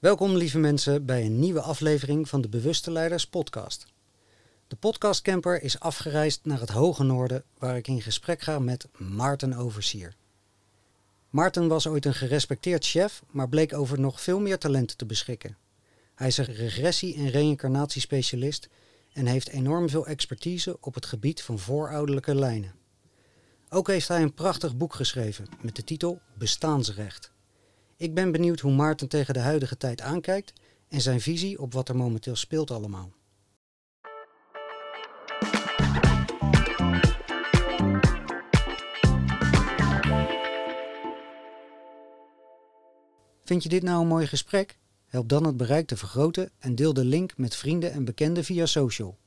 Welkom lieve mensen bij een nieuwe aflevering van de Bewuste Leiders podcast. De podcastcamper is afgereisd naar het hoge noorden waar ik in gesprek ga met Maarten Oversier. Maarten was ooit een gerespecteerd chef, maar bleek over nog veel meer talenten te beschikken. Hij is een regressie- en reïncarnatiespecialist en heeft enorm veel expertise op het gebied van voorouderlijke lijnen. Ook heeft hij een prachtig boek geschreven met de titel Bestaansrecht. Ik ben benieuwd hoe Maarten tegen de huidige tijd aankijkt en zijn visie op wat er momenteel speelt allemaal. Vind je dit nou een mooi gesprek? Help dan het bereik te vergroten en deel de link met vrienden en bekenden via social.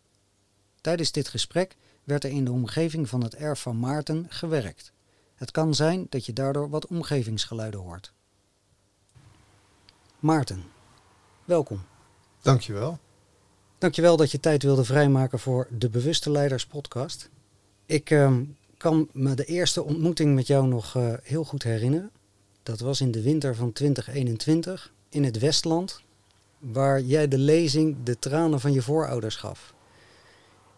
Tijdens dit gesprek werd er in de omgeving van het erf van Maarten gewerkt. Het kan zijn dat je daardoor wat omgevingsgeluiden hoort. Maarten, welkom. Dankjewel. Dankjewel dat je tijd wilde vrijmaken voor de Bewuste Leiders podcast. Ik ehm, kan me de eerste ontmoeting met jou nog uh, heel goed herinneren. Dat was in de winter van 2021 in het Westland, waar jij de lezing De tranen van je voorouders gaf.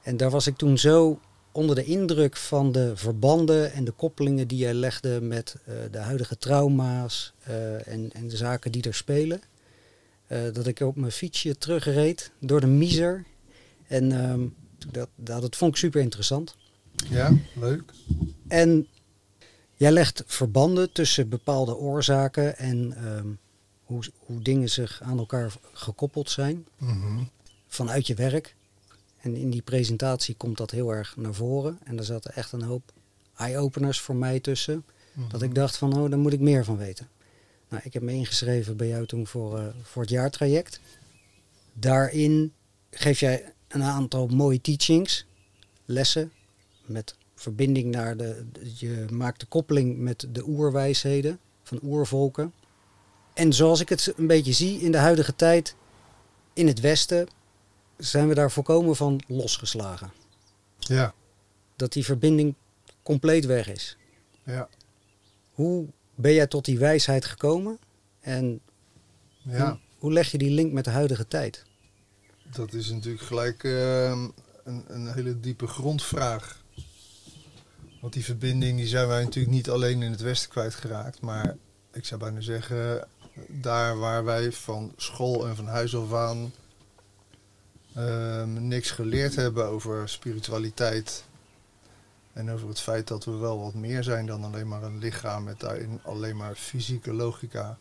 En daar was ik toen zo onder de indruk van de verbanden en de koppelingen die jij legde met uh, de huidige trauma's uh, en, en, de zaken die er spelen. Uh, dat ik op mijn fietsje terugreed door de Miser. En ehm, dat, dat, dat vond ik super interessant. Ja, leuk. En jij legt verbanden tussen bepaalde oorzaken en um, hoe, hoe dingen zich aan elkaar gekoppeld zijn. Mm -hmm. Vanuit je werk. En in die presentatie komt dat heel erg naar voren. En er zaten echt een hoop eye-openers voor mij tussen. Dat ik dacht van, oh, daar moet ik meer van weten. Nou, ik heb me ingeschreven bij jou toen voor, uh, voor het jaartraject. Daarin geef jij een aantal mooie teachings, lessen, met verbinding naar de, je maakt de koppeling met de oerwijsheden van oervolken. En zoals ik het een beetje zie in de huidige tijd, in het Westen, zijn we daar volkomen van losgeslagen. Ja. Dat die verbinding compleet weg is. Ja. Hoe ben jij tot die wijsheid gekomen? En ja. hoe, hoe leg je die link met de huidige tijd? Dat is natuurlijk gelijk uh, een, een hele diepe grondvraag. Want die verbinding die zijn wij natuurlijk niet alleen in het Westen kwijtgeraakt. Maar ik zou bijna zeggen, daar waar wij van school en van huis af aan um, niks geleerd hebben over spiritualiteit. En over het feit dat we wel wat meer zijn dan alleen maar een lichaam met daarin alleen maar fysieke logica.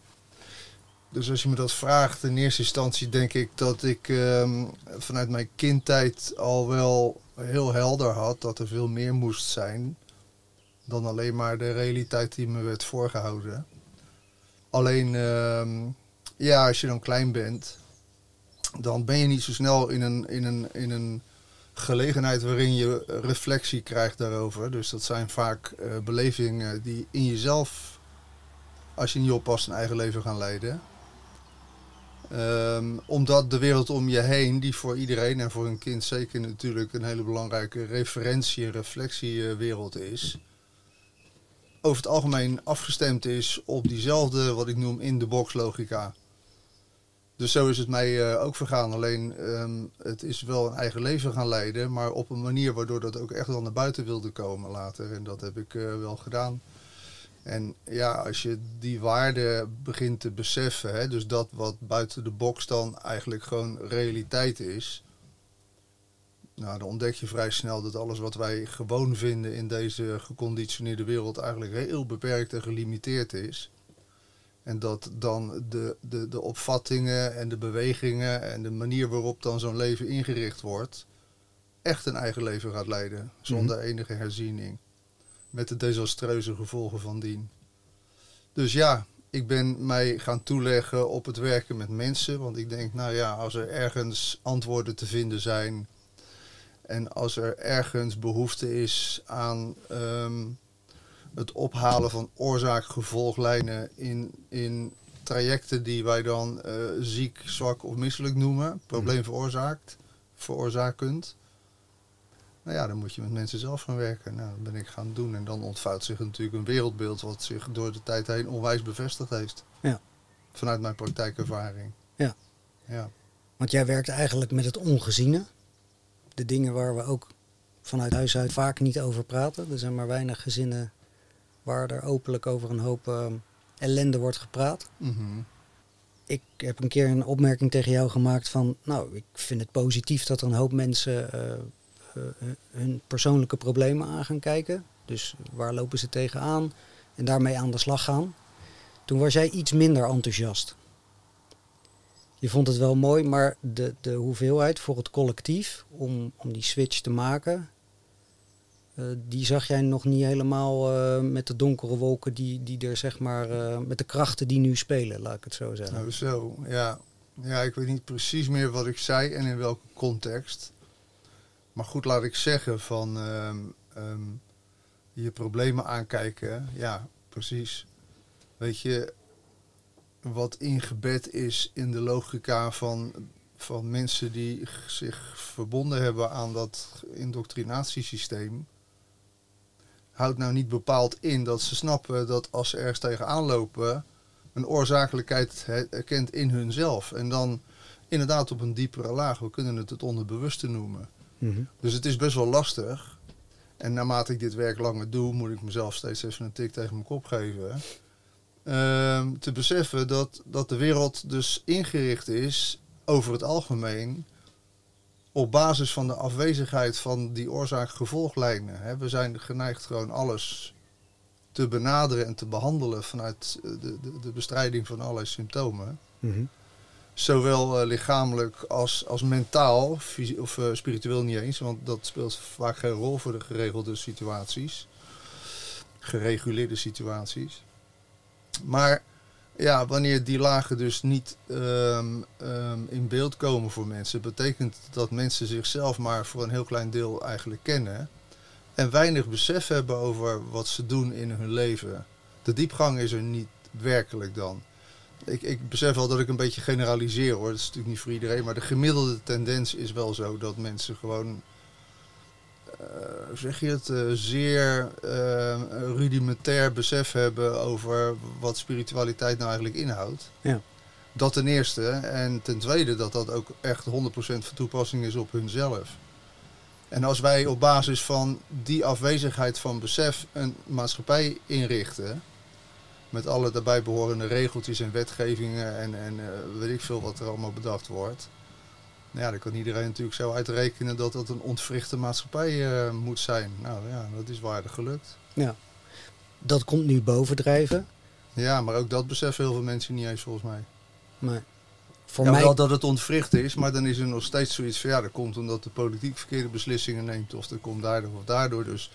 Dus als je me dat vraagt, in eerste instantie denk ik dat ik um, vanuit mijn kindtijd al wel heel helder had dat er veel meer moest zijn dan alleen maar de realiteit die me werd voorgehouden. Alleen, um, ja, als je dan klein bent, dan ben je niet zo snel in een, in een, in een gelegenheid waarin je reflectie krijgt daarover. Dus dat zijn vaak uh, belevingen die in jezelf, als je niet oppast, een eigen leven gaan leiden. Um, omdat de wereld om je heen, die voor iedereen en voor een kind zeker natuurlijk een hele belangrijke referentie- en reflectiewereld is, over het algemeen afgestemd is op diezelfde, wat ik noem, in-the-box logica. Dus zo is het mij uh, ook vergaan. Alleen um, het is wel een eigen leven gaan leiden, maar op een manier waardoor dat ook echt wel naar buiten wilde komen later. En dat heb ik uh, wel gedaan. En ja, als je die waarde begint te beseffen, hè, dus dat wat buiten de box dan eigenlijk gewoon realiteit is. Nou, dan ontdek je vrij snel dat alles wat wij gewoon vinden in deze geconditioneerde wereld eigenlijk heel beperkt en gelimiteerd is. En dat dan de, de, de opvattingen en de bewegingen en de manier waarop dan zo'n leven ingericht wordt, echt een eigen leven gaat leiden, zonder mm-hmm. enige herziening. Met de desastreuze gevolgen van dien. Dus ja, ik ben mij gaan toeleggen op het werken met mensen. Want ik denk, nou ja, als er ergens antwoorden te vinden zijn. En als er ergens behoefte is aan um, het ophalen van oorzaak-gevolglijnen in, in trajecten die wij dan uh, ziek, zwak of misselijk noemen, probleem mm. veroorzaakt, veroorzakend. Nou ja, dan moet je met mensen zelf gaan werken. Nou, dat ben ik gaan doen. En dan ontvouwt zich natuurlijk een wereldbeeld wat zich door de tijd heen onwijs bevestigd heeft. Ja. Vanuit mijn praktijkervaring. Ja. Ja. Want jij werkt eigenlijk met het ongeziene. De dingen waar we ook vanuit huis uit vaak niet over praten. Er zijn maar weinig gezinnen waar er openlijk over een hoop ehm, ellende wordt gepraat. Mhm. Ik heb een keer een opmerking tegen jou gemaakt van... nou, ik vind het positief dat er een hoop mensen eh, eh, hun persoonlijke problemen aan gaan kijken. Dus waar lopen ze tegenaan? En daarmee aan de slag gaan. Toen was jij iets minder enthousiast. Je vond het wel mooi, maar de, de hoeveelheid voor het collectief om, om die switch te maken, eh, die zag jij nog niet helemaal eh, met de donkere wolken die, die er zeg maar, eh, met de krachten die nu spelen, laat ik het zo zeggen. Nou, zo, ja. Ja, ik weet niet precies meer wat ik zei en in welke context. Maar goed, laat ik zeggen van ehm, ehm, je problemen aankijken. Ja, precies. Weet je, wat ingebed is in de logica van, van mensen die zich verbonden hebben aan dat indoctrinatiesysteem. Houdt nou niet bepaald in dat ze snappen dat als ze ergens tegenaan lopen, een oorzakelijkheid herkent in hunzelf. En dan inderdaad op een diepere laag, we kunnen het het onderbewuste noemen. Mhm. Dus het is best wel lastig. En naarmate ik dit werk langer doe, moet ik mezelf steeds even een tik tegen mijn kop geven. Ehm, te beseffen dat, dat de wereld dus ingericht is, over het algemeen, op basis van de afwezigheid van die oorzaak-gevolglijnen. hè. We zijn geneigd gewoon alles te benaderen en te behandelen vanuit eh, de, de, de bestrijding van allerlei symptomen. Mhm. Zowel eh, lichamelijk als, als mentaal, of eh, spiritueel niet eens, want dat speelt vaak geen rol voor de geregelde situaties, gereguleerde situaties. Maar ja, wanneer die lagen dus niet ehm, ehm, in beeld komen voor mensen, betekent dat mensen zichzelf maar voor een heel klein deel eigenlijk kennen en weinig besef hebben over wat ze doen in hun leven. De diepgang is er niet werkelijk dan. Ik, ik besef wel dat ik een beetje generaliseer hoor. Dat is natuurlijk niet voor iedereen. Maar de gemiddelde tendens is wel zo dat mensen gewoon. Eh, hoe zeg je het? eh, zeer eh, rudimentair besef hebben over wat spiritualiteit nou eigenlijk inhoudt. Ja. Dat ten eerste. En ten tweede dat dat ook echt 100% van toepassing is op hunzelf. En als wij op basis van die afwezigheid van besef een maatschappij inrichten met alle daarbij behorende regeltjes en wetgevingen en, en eh, weet ik veel wat er allemaal bedacht wordt. Nou ja, dan kan iedereen natuurlijk zo uitrekenen dat dat een ontwrichte maatschappij eh, moet zijn. Nou ja, dat is waardig gelukt. Ja. Dat komt nu bovendrijven. Ja, maar ook dat beseffen heel veel mensen niet eens volgens mij. Maar voor ja, mij. wel dat het ontwricht is, maar dan is er nog steeds zoiets van ja, dat komt omdat de politiek verkeerde beslissingen neemt of dat komt daardoor of daardoor. Dus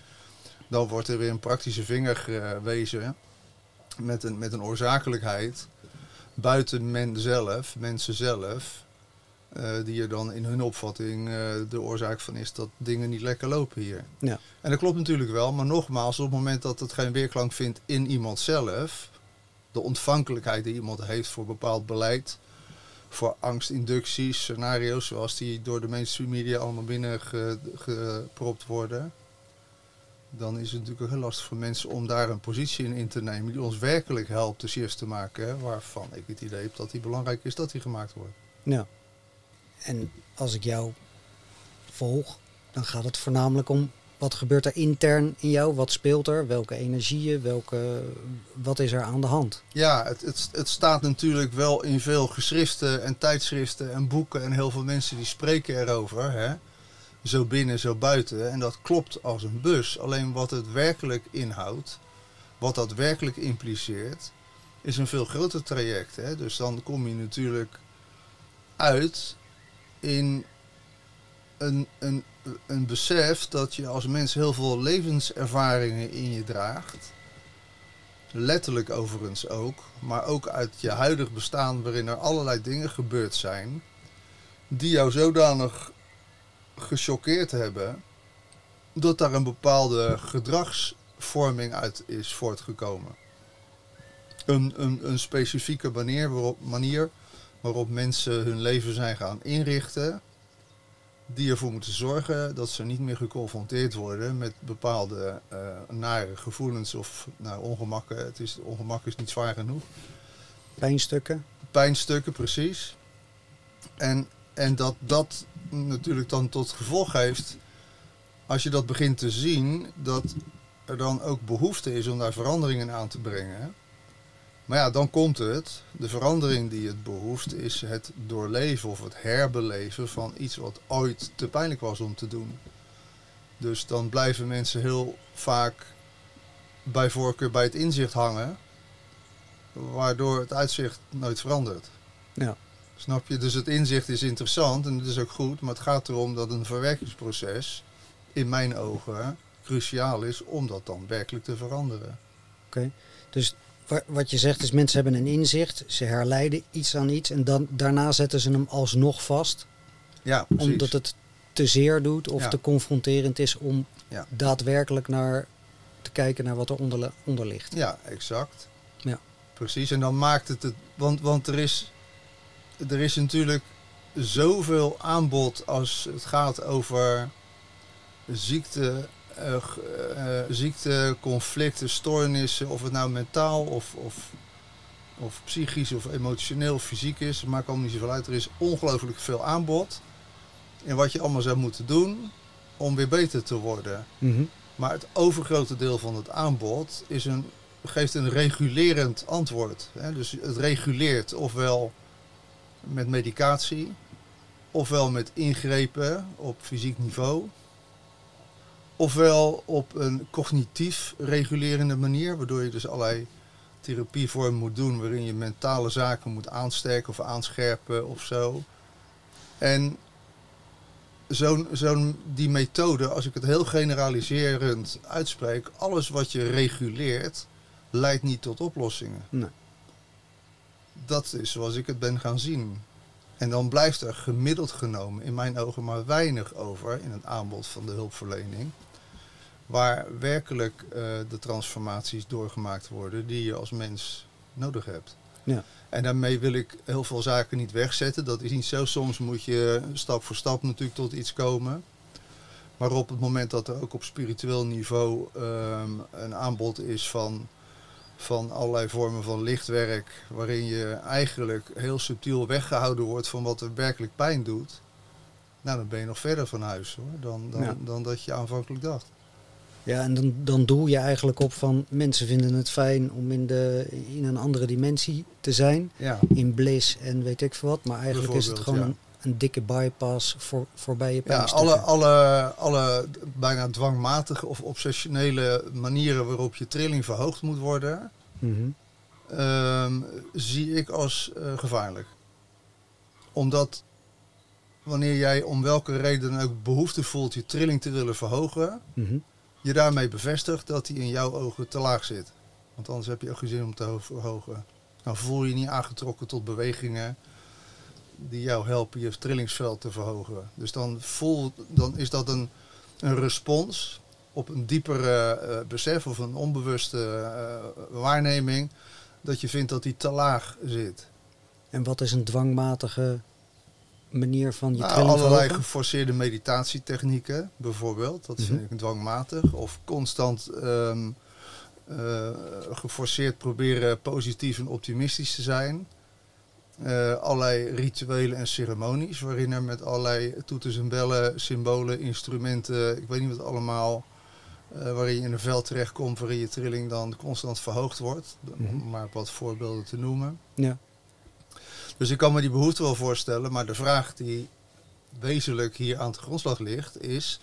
dan wordt er weer een praktische vinger gewezen met een, met een oorzakelijkheid buiten men zelf, mensen zelf, eh, die er dan in hun opvatting eh, de oorzaak van is dat dingen niet lekker lopen hier. Ja. En dat klopt natuurlijk wel, maar nogmaals, op het moment dat het geen weerklank vindt in iemand zelf, de ontvankelijkheid die iemand heeft voor bepaald beleid, voor angstinducties, scenario's zoals die door de mainstream media allemaal binnengepropt worden, dan is het natuurlijk heel lastig voor mensen om daar een positie in in te nemen die ons werkelijk helpt de shifts te maken, hè, waarvan ik het idee heb dat die belangrijk is dat die gemaakt wordt. Ja. En als ik jou volg, dan gaat het voornamelijk om wat gebeurt er intern in jou? Wat speelt er? Welke energieën? Welke, wat is er aan de hand? Ja, het, het, het staat natuurlijk wel in veel geschriften en tijdschriften en boeken en heel veel mensen die spreken erover. Hè? Zo binnen, zo buiten. En dat klopt als een bus. Alleen wat het werkelijk inhoudt, wat dat werkelijk impliceert, is een veel groter traject. Hè? Dus dan kom je natuurlijk uit in een, een, een besef dat je als mens heel veel levenservaringen in je draagt. Letterlijk overigens ook, maar ook uit je huidig bestaan waarin er allerlei dingen gebeurd zijn die jou zodanig gechoqueerd hebben dat daar een bepaalde gedragsvorming uit is voortgekomen. Een, een, een specifieke manier waarop, manier waarop mensen hun leven zijn gaan inrichten, die ervoor moeten zorgen dat ze niet meer geconfronteerd worden met bepaalde uh, nare gevoelens of nou, ongemakken. Het is, ongemak is niet zwaar genoeg. Pijnstukken? Pijnstukken, precies. En, en dat dat natuurlijk dan tot gevolg heeft, als je dat begint te zien, dat er dan ook behoefte is om daar veranderingen aan te brengen. Maar ja, dan komt het. De verandering die het behoeft is het doorleven of het herbeleven van iets wat ooit te pijnlijk was om te doen. Dus dan blijven mensen heel vaak bij voorkeur bij het inzicht hangen, waardoor het uitzicht nooit verandert. Ja. Snap je? Dus het inzicht is interessant en het is ook goed, maar het gaat erom dat een verwerkingsproces in mijn ogen cruciaal is om dat dan werkelijk te veranderen. Oké. Dus wat je zegt is mensen hebben een inzicht, ze herleiden iets aan iets en dan, daarna zetten ze hem alsnog vast. Ja, precies. Omdat het te zeer doet of Ja. te confronterend is om Ja. daadwerkelijk naar te kijken naar wat er onder, onder ligt. Ja, exact. Ja. Precies. En dan maakt het het. Want, want er, is, er is natuurlijk zoveel aanbod als het gaat over ziekte, ziekte, conflicten, stoornissen, of het nou mentaal of, of, of psychisch of emotioneel of fysiek is, het maakt allemaal niet zoveel uit. Er is ongelooflijk veel aanbod. En wat je allemaal zou moeten doen om weer beter te worden. Mhm. Maar het overgrote deel van het aanbod is een, geeft een regulerend antwoord. Hè? Dus het reguleert ofwel met medicatie, ofwel met ingrepen op fysiek niveau, ofwel op een cognitief regulerende manier, waardoor je dus allerlei therapievormen moet doen waarin je mentale zaken moet aansterken of aanscherpen of zo. En zo'n, zo'n, die methode, als ik het heel generaliserend uitspreek, alles wat je reguleert, leidt niet tot oplossingen. Nee. Dat is zoals ik het ben gaan zien. En dan blijft er gemiddeld genomen in mijn ogen maar weinig over in het aanbod van de hulpverlening. Waar werkelijk eh, de transformaties doorgemaakt worden die je als mens nodig hebt. Ja. En daarmee wil ik heel veel zaken niet wegzetten. Dat is niet zo. Soms moet je stap voor stap natuurlijk tot iets komen. Maar op het moment dat er ook op spiritueel niveau ehm, een aanbod is van, van allerlei vormen van lichtwerk, waarin je eigenlijk heel subtiel weggehouden wordt van wat er werkelijk pijn doet, nou dan ben je nog verder van huis hoor, dan, dan, Ja. dan dat je aanvankelijk dacht. Ja, en dan, dan doel je eigenlijk op van mensen vinden het fijn om in, de, in een andere dimensie te zijn. Ja, In bliss en weet ik veel wat. Maar eigenlijk is het gewoon ja. een, een dikke bypass voor, voorbij je ja alle, alle, alle bijna dwangmatige of obsessionele manieren waarop je trilling verhoogd moet worden, Mhm. ehm, zie ik als eh, gevaarlijk. Omdat wanneer jij om welke reden ook behoefte voelt je trilling te willen verhogen, Mhm. Je daarmee bevestigt dat die in jouw ogen te laag zit. Want anders heb je ook geen zin om te ho- verhogen. Dan voel je je niet aangetrokken tot bewegingen die jou helpen je trillingsveld te verhogen. Dus dan, voel, dan is dat een, een respons op een diepere eh, besef of een onbewuste eh, waarneming dat je vindt dat die te laag zit. En wat is een dwangmatige manier van je Nou, trilling allerlei verhogen? geforceerde meditatietechnieken bijvoorbeeld. Dat vind Mhm. ik dwangmatig. Of constant ehm, eh, geforceerd proberen positief en optimistisch te zijn. Eh, allerlei rituelen en ceremonies waarin er met allerlei toeters en bellen, symbolen, instrumenten, ik weet niet wat allemaal, eh, waarin je in een veld terechtkomt waarin je trilling dan constant verhoogd wordt. Mhm. Om maar wat voorbeelden te noemen. Ja. Dus ik kan me die behoefte wel voorstellen, maar de vraag die wezenlijk hier aan de grondslag ligt is: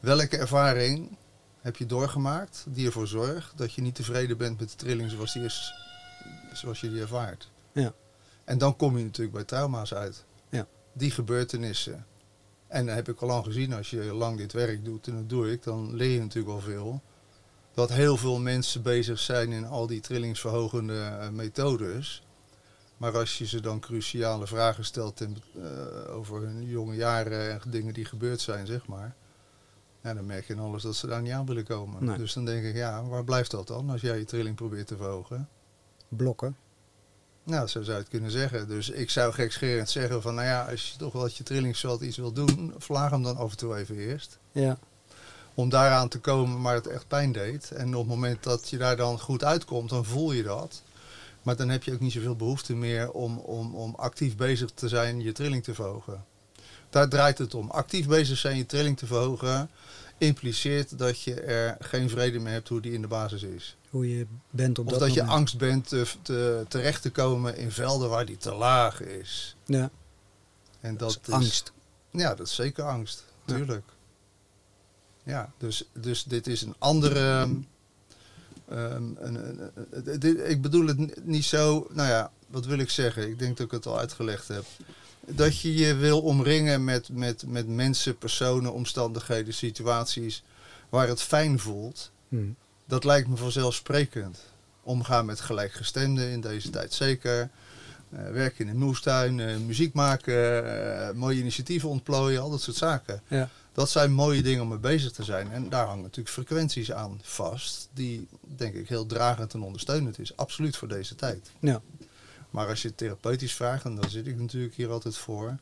welke ervaring heb je doorgemaakt die ervoor zorgt dat je niet tevreden bent met de trilling zoals, die is, zoals je die ervaart? Ja. En dan kom je natuurlijk bij trauma's uit. Ja. Die gebeurtenissen. En dan heb ik al lang gezien, als je lang dit werk doet, en dat doe ik, dan leer je natuurlijk al veel. Dat heel veel mensen bezig zijn in al die trillingsverhogende eh, methodes. Maar als je ze dan cruciale vragen stelt eh, over hun jonge jaren en dingen die gebeurd zijn, zeg maar. Ja, dan merk je in alles dat ze daar niet aan willen komen. Nee. Dus dan denk ik, ja, waar blijft dat dan als jij je trilling probeert te verhogen? Blokken. Nou, zo zou je het kunnen zeggen. Dus ik zou gekscherend zeggen van, nou ja, als je toch wat je trillingsveld iets wil doen, verlaag hem dan af en toe even eerst. Ja. Om daaraan te komen waar het echt pijn deed. En op het moment dat je daar dan goed uitkomt, dan voel je dat. Maar dan heb je ook niet zoveel behoefte meer om, om, om actief bezig te zijn je trilling te verhogen. Daar draait het om. Actief bezig zijn je trilling te verhogen impliceert dat je er geen vrede meer hebt hoe die in de basis is. Hoe je bent op Of dat dat je moment. angst bent te, te, terecht te komen in velden waar die te laag is. Ja, En dat dat is angst. Ja, dat is zeker angst. Tuurlijk. Ja, dus, dus dit is een andere. Een, een- een- dit- ik bedoel het ni- niet zo. Nou ja, wat wil ik zeggen? Ik denk dat ik het al uitgelegd heb. Dat je je wil omringen met, met, met mensen, personen, omstandigheden, situaties waar het fijn voelt. Hm. Dat lijkt me vanzelfsprekend. Omgaan met gelijkgestemden in deze tijd zeker. Eh, werken in een moestuin, eh, muziek maken, eh, mooie initiatieven ontplooien, al dat soort zaken. Ja. Dat zijn mooie dingen om mee bezig te zijn. En daar hangen natuurlijk frequenties aan vast, die denk ik heel dragend en ondersteunend is. Absoluut voor deze tijd. Ja. Maar als je het therapeutisch vraagt, en daar zit ik natuurlijk hier altijd voor,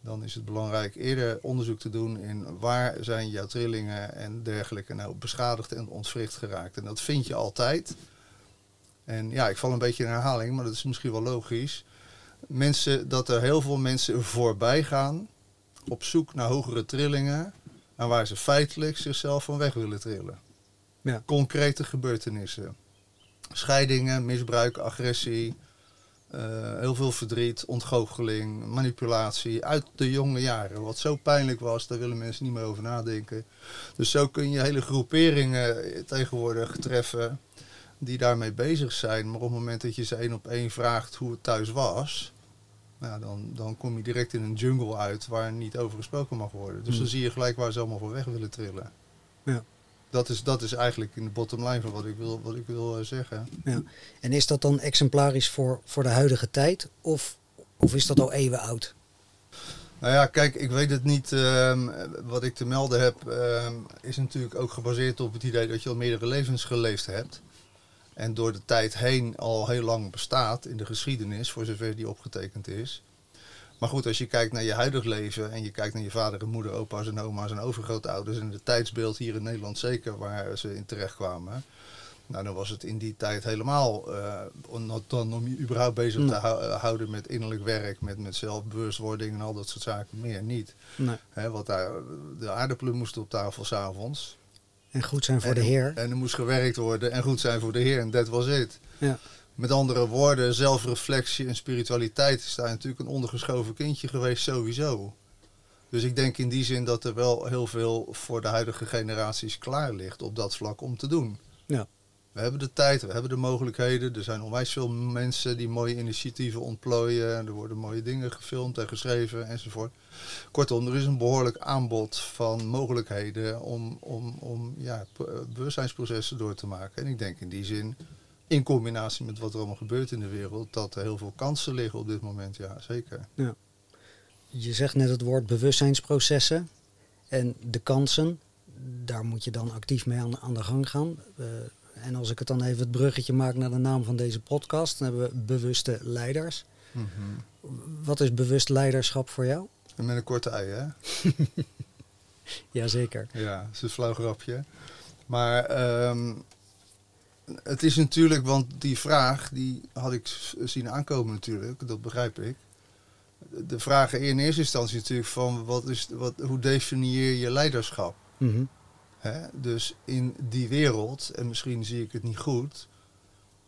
dan is het belangrijk eerder onderzoek te doen in waar zijn jouw trillingen en dergelijke nou beschadigd en ontwricht geraakt. En dat vind je altijd. En ja, ik val een beetje in herhaling, maar dat is misschien wel logisch. Mensen, dat er heel veel mensen voorbij gaan op zoek naar hogere trillingen en waar ze feitelijk zichzelf van weg willen trillen. Ja. Concrete gebeurtenissen. Scheidingen, misbruik, agressie, eh, heel veel verdriet, ontgoocheling, manipulatie uit de jonge jaren. Wat zo pijnlijk was, daar willen mensen niet meer over nadenken. Dus zo kun je hele groeperingen tegenwoordig treffen die daarmee bezig zijn. Maar op het moment dat je ze één op één vraagt hoe het thuis was, nou, dan, dan kom je direct in een jungle uit waar niet over gesproken mag worden. Dus Hmm. dan zie je gelijk waar ze allemaal voor weg willen trillen. Ja. Dat is, dat is eigenlijk in de bottom line van wat ik wil, wat ik wil eh, zeggen. Ja. En is dat dan exemplarisch voor, voor de huidige tijd? Of, of is dat al eeuwen oud? Nou ja, kijk, ik weet het niet. ehm, wat ik te melden heb, ehm, is natuurlijk ook gebaseerd op het idee dat je al meerdere levens geleefd hebt. En door de tijd heen al heel lang bestaat in de geschiedenis, voor zover die opgetekend is. Maar goed, als je kijkt naar je huidig leven en je kijkt naar je vader en moeder, opa's en oma's en overgrootouders en het tijdsbeeld hier in Nederland zeker waar ze in terecht kwamen. Nou, dan was het in die tijd helemaal, eh, om, dan om je überhaupt bezig Nee. te hou- houden met innerlijk werk, met, met zelfbewustwording en al dat soort zaken, meer niet. Nee. Hè, want daar, de aardappelen moesten op tafel s'avonds. En goed zijn voor en, de Heer. En er moest gewerkt worden en goed zijn voor de Heer. En dat was het. Ja. Met andere woorden, zelfreflectie en spiritualiteit is daar natuurlijk een ondergeschoven kindje geweest sowieso. Dus ik denk in die zin dat er wel heel veel voor de huidige generaties klaar ligt op dat vlak om te doen. Ja. We hebben de tijd, we hebben de mogelijkheden. Er zijn onwijs veel mensen die mooie initiatieven ontplooien. Er worden mooie dingen gefilmd en geschreven enzovoort. Kortom, er is een behoorlijk aanbod van mogelijkheden om, om, om ja, eh, bewustzijnsprocessen door te maken. En ik denk in die zin, in combinatie met wat er allemaal gebeurt in de wereld, dat er heel veel kansen liggen op dit moment. Ja, zeker. Je zegt net het woord bewustzijnsprocessen. En de kansen, daar moet je dan actief mee aan, aan de gang gaan. Eh, en als ik het dan even het bruggetje maak naar de naam van deze podcast, dan hebben we bewuste leiders. Wat is bewust leiderschap voor jou? En met een korte ei, hè? Jazeker. Ja, dat is een flauw grapje. Maar ehm, het is natuurlijk, want die vraag, die had ik zien aankomen natuurlijk, dat begrijp ik. De vraag in eerste instantie natuurlijk van, wat is, wat, hoe definieer je leiderschap? Mhm. Hè? Dus in die wereld, en misschien zie ik het niet goed,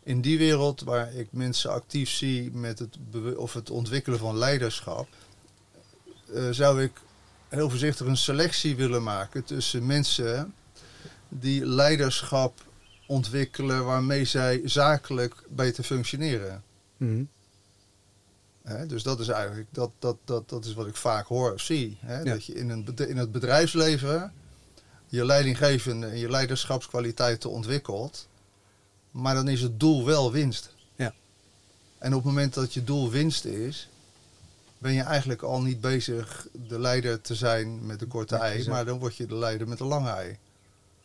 in die wereld waar ik mensen actief zie met het, of het ontwikkelen van leiderschap, eh, zou ik heel voorzichtig een selectie willen maken tussen mensen die leiderschap ontwikkelen waarmee zij zakelijk beter functioneren. Mhm. Dus dat is eigenlijk dat, dat, dat, dat is wat ik vaak hoor of zie. Ja. Dat je in, een, in het bedrijfsleven je leidinggevende en je leiderschapskwaliteiten ontwikkelt. Maar dan is het doel wel winst. Ja. En op het moment dat je doel winst is, ben je eigenlijk al niet bezig de leider te zijn met de korte ei, maar dan word je de leider met de lange ei.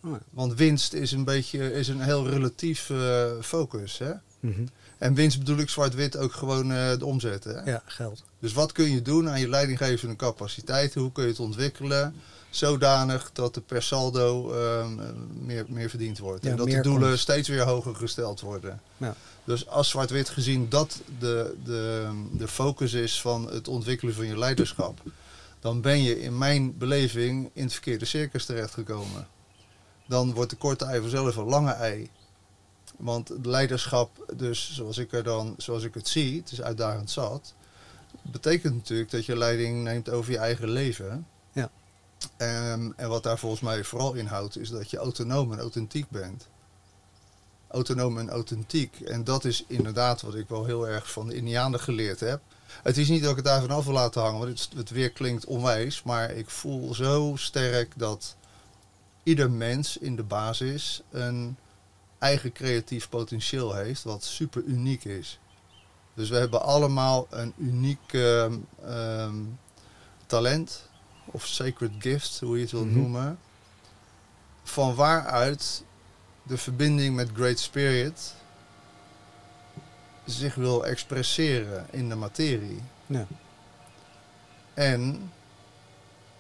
Oh ja. Want winst is een beetje is een heel relatief eh, focus. Hè? Mhm. En winst bedoel ik zwart-wit ook gewoon eh, de omzet. Hè? Ja, geld. Dus wat kun je doen aan je leidinggevende capaciteiten? Hoe kun je het ontwikkelen? Zodanig dat de per saldo ehm, meer, meer verdiend wordt. Ja, en dat de doelen komt. steeds weer hoger gesteld worden. Ja. Dus als zwart-wit gezien dat de, de, de focus is van het ontwikkelen van je leiderschap, dan ben je in mijn beleving in het verkeerde circus terechtgekomen. Dan wordt de korte ei vanzelf een lange ei. Want leiderschap, dus zoals ik, er dan, zoals ik het zie, het is uitdagend zat, betekent natuurlijk dat je leiding neemt over je eigen leven. Ehm, en wat daar volgens mij vooral inhoudt, is dat je autonoom en authentiek bent. Autonoom en authentiek. En dat is inderdaad wat ik wel heel erg van de Indianen geleerd heb. Het is niet dat ik het daar vanaf wil laten hangen, want het, het weer klinkt onwijs. Maar ik voel zo sterk dat ieder mens in de basis een eigen creatief potentieel heeft, wat super uniek is. Dus we hebben allemaal een uniek ehm, talent, of sacred gift, hoe je het wilt Mhm. noemen. Van waaruit de verbinding met Great Spirit zich wil expresseren in de materie. Ja. En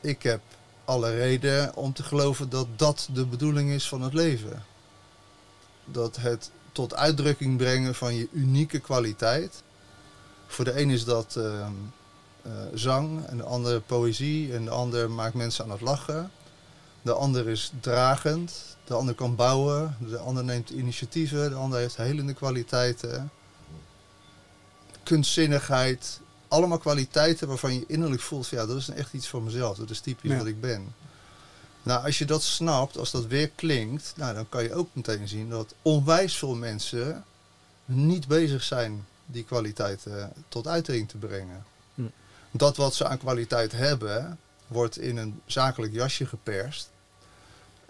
ik heb alle reden om te geloven dat dat de bedoeling is van het leven. Dat het tot uitdrukking brengen van je unieke kwaliteit. Voor de een is dat ehm, eh, zang, en de andere poëzie, en de ander maakt mensen aan het lachen. De ander is dragend, de ander kan bouwen, de ander neemt initiatieven, de ander heeft helende kwaliteiten. Kunstzinnigheid, allemaal kwaliteiten waarvan je innerlijk voelt van ja, dat is echt iets voor mezelf, dat is typisch Ja. wat ik ben. Nou, als je dat snapt, als dat weer klinkt, nou, dan kan je ook meteen zien dat onwijs veel mensen niet bezig zijn die kwaliteiten tot uiting te brengen. Dat wat ze aan kwaliteit hebben, wordt in een zakelijk jasje geperst.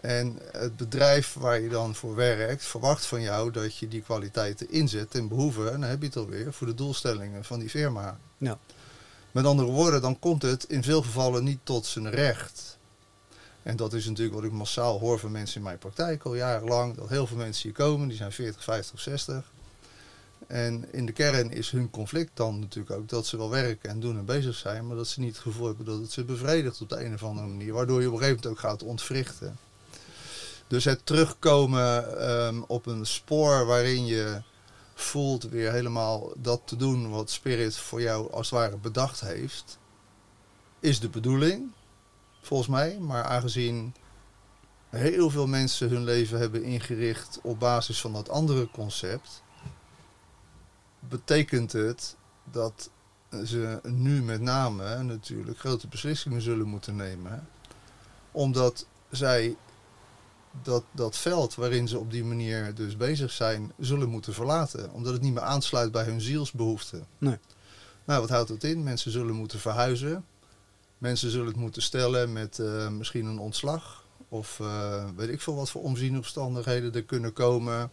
En het bedrijf waar je dan voor werkt, verwacht van jou dat je die kwaliteiten inzet ten behoeve, en dan heb je het alweer, voor de doelstellingen van die firma. Ja. Met andere woorden, dan komt het in veel gevallen niet tot zijn recht. En dat is natuurlijk wat ik massaal hoor van mensen in mijn praktijk al jarenlang. Dat heel veel mensen hier komen, die zijn 40, 50 of 60. En in de kern is hun conflict dan natuurlijk ook dat ze wel werken en doen en bezig zijn, maar dat ze niet het gevoel hebben dat het ze bevredigt op de een of andere manier. Waardoor je op een gegeven moment ook gaat ontwrichten. Dus het terugkomen ehm, op een spoor waarin je voelt weer helemaal dat te doen wat Spirit voor jou als het ware bedacht heeft, is de bedoeling, volgens mij. Maar aangezien heel veel mensen hun leven hebben ingericht op basis van dat andere concept, betekent het dat ze nu met name natuurlijk grote beslissingen zullen moeten nemen. Omdat zij dat, dat veld waarin ze op die manier dus bezig zijn, zullen moeten verlaten. Omdat het niet meer aansluit bij hun zielsbehoeften. Nee. Nou, wat houdt dat in? Mensen zullen moeten verhuizen. Mensen zullen het moeten stellen met eh, misschien een ontslag. Of eh, weet ik veel wat voor omzienomstandigheden er kunnen komen.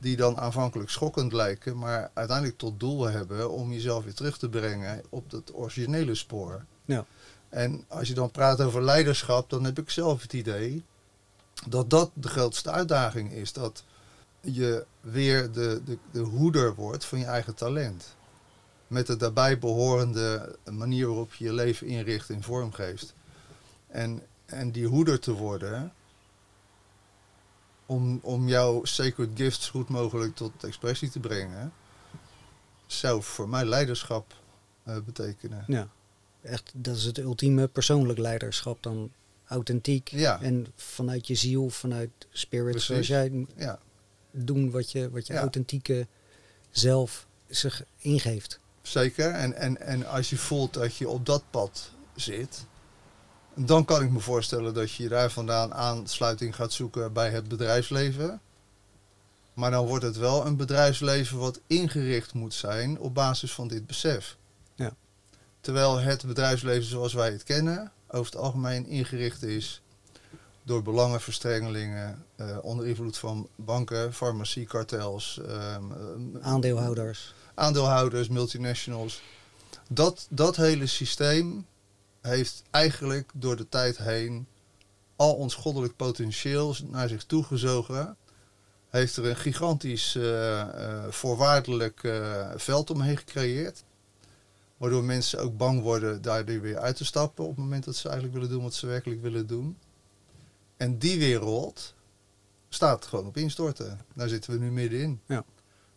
Die dan aanvankelijk schokkend lijken, maar uiteindelijk tot doel hebben om jezelf weer terug te brengen op het originele spoor. Ja. En als je dan praat over leiderschap, dan heb ik zelf het idee dat dat de grootste uitdaging is. Dat je weer de, de, de hoeder wordt van je eigen talent. Met de daarbij behorende manier waarop je je leven inricht en vormgeeft. En, en die hoeder te worden, om, om jouw sacred gifts goed mogelijk tot expressie te brengen, zou voor mij leiderschap eh, betekenen. Ja, echt, dat is het ultieme persoonlijk leiderschap dan. Authentiek Ja. en vanuit je ziel, vanuit spirit, Precies. zoals jij Ja, doen wat je, wat je Ja. authentieke zelf zich ingeeft. zeker. En, en, en als je voelt dat je op dat pad zit, dan kan ik me voorstellen dat je daar vandaan aansluiting gaat zoeken bij het bedrijfsleven. Maar dan wordt het wel een bedrijfsleven wat ingericht moet zijn op basis van dit besef. Ja. Terwijl het bedrijfsleven zoals wij het kennen, over het algemeen ingericht is door belangenverstrengelingen, eh, onder invloed van banken, farmaciekartels, ehm, ehm, Aandeelhouders. aandeelhouders, multinationals. Dat, dat hele systeem heeft eigenlijk door de tijd heen al ons goddelijk potentieel naar zich toegezogen. Heeft er een gigantisch eh, eh, voorwaardelijk eh, veld omheen gecreëerd. Waardoor mensen ook bang worden daar weer uit te stappen op het moment dat ze eigenlijk willen doen wat ze werkelijk willen doen. En die wereld staat gewoon op instorten. Daar zitten we nu middenin. Ja.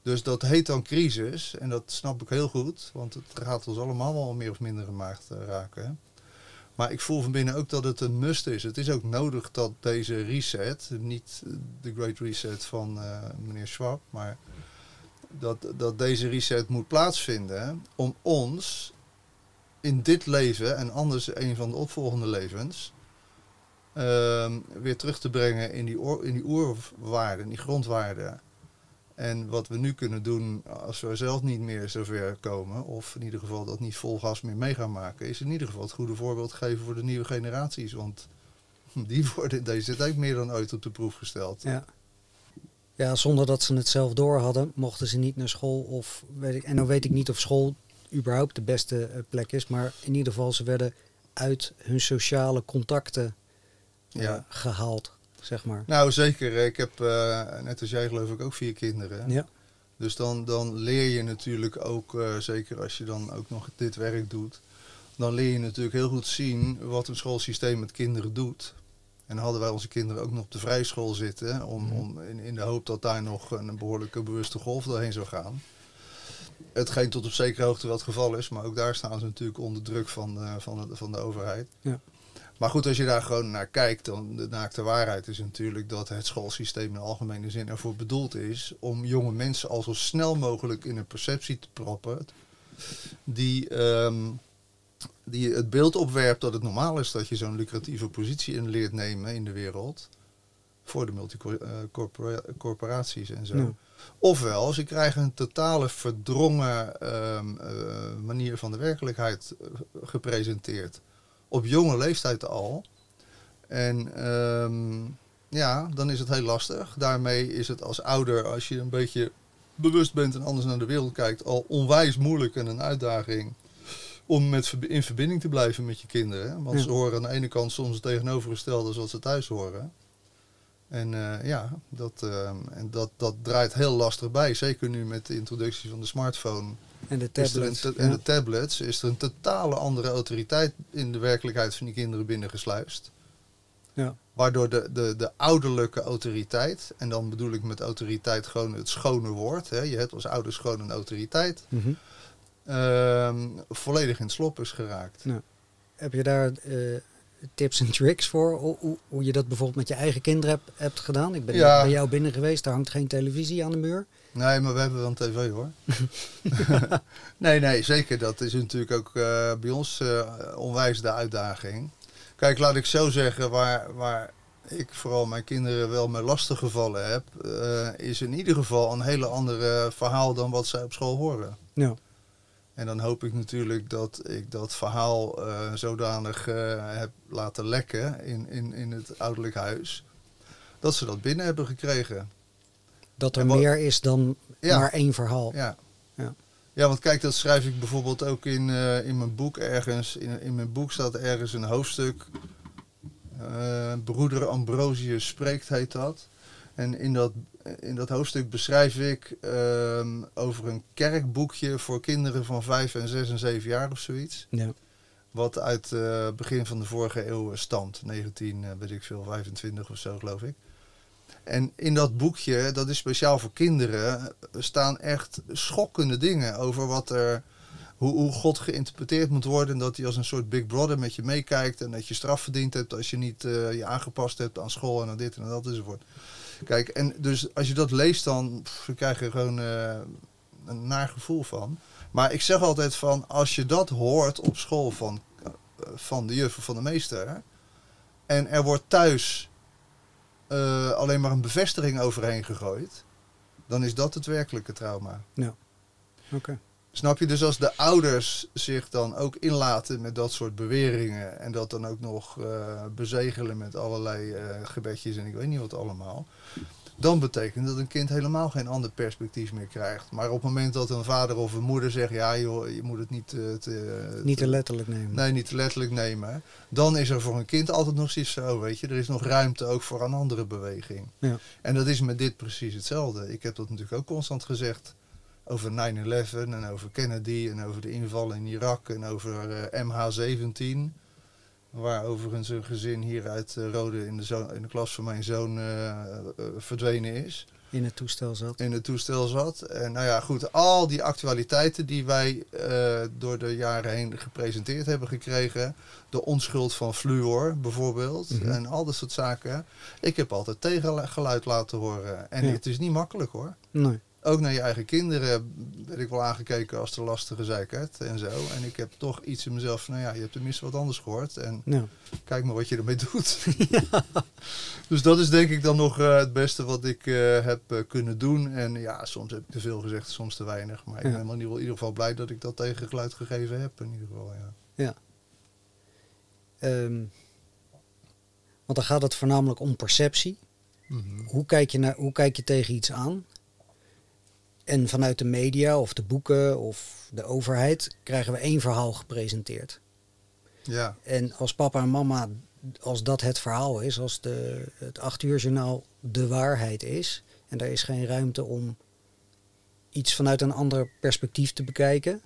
Dus dat heet dan crisis. En dat snap ik heel goed. Want het gaat ons allemaal wel meer of minder eh, raken. Maar ik voel van binnen ook dat het een must is. Het is ook nodig dat deze reset, niet de Great Reset van eh, meneer Schwab, maar dat, dat deze reset moet plaatsvinden om ons in dit leven en anders een van de opvolgende levens ehm, weer terug te brengen in die, in die oerwaarden, die grondwaarden. En wat we nu kunnen doen als we zelf niet meer zover komen, of in ieder geval dat niet vol gas meer mee gaan maken, is in ieder geval het goede voorbeeld geven voor de nieuwe generaties. Want die worden deze tijd meer dan ooit op de proef gesteld. Ja. ja, zonder dat ze het zelf door hadden, mochten ze niet naar school. Of weet ik, en dan weet ik niet of school überhaupt de beste eh, plek is. Maar in ieder geval, ze werden uit hun sociale contacten eh, Ja. gehaald, zeg maar. Nou zeker, ik heb eh, net als jij geloof ik ook vier kinderen. Ja, Dus dan, dan leer je natuurlijk ook, eh, zeker als je dan ook nog dit werk doet, dan leer je natuurlijk heel goed zien wat een schoolsysteem met kinderen doet. En hadden wij onze kinderen ook nog op de vrijschool zitten, om, Mhm. om in, in de hoop dat daar nog een behoorlijke bewuste golf doorheen zou gaan. Hetgeen tot op zekere hoogte wel het geval is, maar ook daar staan ze natuurlijk onder druk van, de- van, de, van de overheid. Ja. Maar goed, als je daar gewoon naar kijkt, dan de naakte waarheid is natuurlijk dat het schoolsysteem in algemene zin ervoor bedoeld is om jonge mensen al zo snel mogelijk in een perceptie te proppen. Die, ehm, die het beeld opwerpt dat het normaal is dat je zo'n lucratieve positie in leert nemen in de wereld. Voor de multicorporaties en zo. Ja. Ofwel, ze krijgen een totale verdrongen ehm, eh, manier van de werkelijkheid eh, gepresenteerd. Op jonge leeftijd al. En ehm, ja, dan is het heel lastig. Daarmee is het als ouder, als je een beetje bewust bent en anders naar de wereld kijkt, al onwijs moeilijk en een uitdaging om met, in verbinding te blijven met je kinderen. Want Ja. ze horen aan de ene kant soms het tegenovergestelde als wat ze thuis horen. En eh, ja, dat, ehm, en dat, dat draait heel lastig bij. Zeker nu met de introductie van de smartphone en de tablets. en de tablets is er een totale andere autoriteit in de werkelijkheid van die kinderen binnengesluist. Ja. Waardoor de, de, de ouderlijke autoriteit, en dan bedoel ik met autoriteit gewoon het schone woord, hè, je hebt als ouders gewoon een autoriteit, Mhm. ehm, volledig in het slop is geraakt. Heb je daar eh, tips en tricks voor? Hoe, hoe, hoe je dat bijvoorbeeld met je eigen kinderen hebt, hebt gedaan? Ik ben Ja. bij jou binnen geweest, daar hangt geen televisie aan de muur. Nee, maar we hebben wel een tv hoor. nee, nee, zeker. Dat is natuurlijk ook eh, bij ons eh, onwijs de uitdaging. Kijk, laat ik zo zeggen, waar, waar ik vooral mijn kinderen wel mee lastig gevallen heb, eh, is in ieder geval een hele andere verhaal dan wat zij op school horen. Ja. En dan hoop ik natuurlijk dat ik dat verhaal zodanig heb laten lekken in, in, in het ouderlijk huis, dat ze dat binnen hebben gekregen. Dat er wat- meer is dan Ja. maar één verhaal. Ja. Ja. Ja, want kijk, dat schrijf ik bijvoorbeeld ook in, eh, in mijn boek ergens. In, in mijn boek staat ergens een hoofdstuk. eh, Broeder Ambrosius spreekt, heet dat. En in dat, in dat hoofdstuk beschrijf ik ehm, over een kerkboekje voor kinderen van 5 en 6 en 7 jaar of zoiets. Ja. Wat uit het begin van de vorige eeuw stamt. 19, eh, weet ik veel, 25 of zo geloof ik. En in dat boekje, dat is speciaal voor kinderen, staan echt schokkende dingen over wat er, hoe, hoe God geïnterpreteerd moet worden. En dat hij als een soort Big Brother met je meekijkt. En dat je straf verdiend hebt als je niet eh, je aangepast hebt aan school en aan dit en dat enzovoort. Kijk, en dus als je dat leest, dan krijg je gewoon eh, een naar gevoel van. Maar ik zeg altijd van, als je dat hoort op school van, eh, van de juf of van de meester. En er wordt thuis eh, alleen maar een bevestiging overheen gegooid. Dan is dat het werkelijke trauma. Oké. Snap je? Dus als de ouders zich dan ook inlaten met dat soort beweringen. En dat dan ook nog eh, bezegelen met allerlei eh, gebedjes en ik weet niet wat allemaal. Dan betekent dat een kind helemaal geen ander perspectief meer krijgt. Maar op het moment dat een vader of een moeder zegt: ja, joh, je moet het niet eh, te, Niet te letterlijk nemen. Nee, niet te letterlijk nemen. Dan is er voor een kind altijd nog zoiets zo, weet je. Er is nog ruimte ook voor een andere beweging. Ja. En dat is met dit precies hetzelfde. Ik heb dat natuurlijk ook constant gezegd over 9-11 en over Kennedy en over de inval in Irak en over eh, MH17. Waar overigens een gezin hier uit eh, Rode in de, in de klas van mijn zoon eh, eh, verdwenen is. In het toestel zat. In het toestel zat. En nou ja, goed, al die actualiteiten die wij door de jaren heen gepresenteerd hebben gekregen. De onschuld van fluor bijvoorbeeld. Mhm. En al dat soort zaken. Ik heb altijd tegengeluid laten horen. En Ja. het is niet makkelijk hoor. Nee. Ook naar je eigen kinderen werd ik wel aangekeken als de lastige zeikert en zo. En ik heb toch iets in mezelf van, nou ja, je hebt tenminste wat anders gehoord. En Nou, kijk maar wat je ermee doet. Dus dat is denk ik dan nog eh, het beste wat ik eh, heb eh, kunnen doen. En ja, soms heb ik te veel gezegd, soms te weinig. Maar ik Ja. ben in ieder, in ieder geval blij dat ik dat tegengeluid gegeven heb. In ieder geval, ja. ehm, want dan gaat het voornamelijk om perceptie. Mhm. Hoe kijk, je naar, hoe kijk je tegen iets aan? En vanuit de media of de boeken of de overheid krijgen we één verhaal gepresenteerd. Ja, En als papa en mama, als dat het verhaal is, als de, het acht uur journaal de waarheid is, en er is geen ruimte om iets vanuit een ander perspectief te bekijken.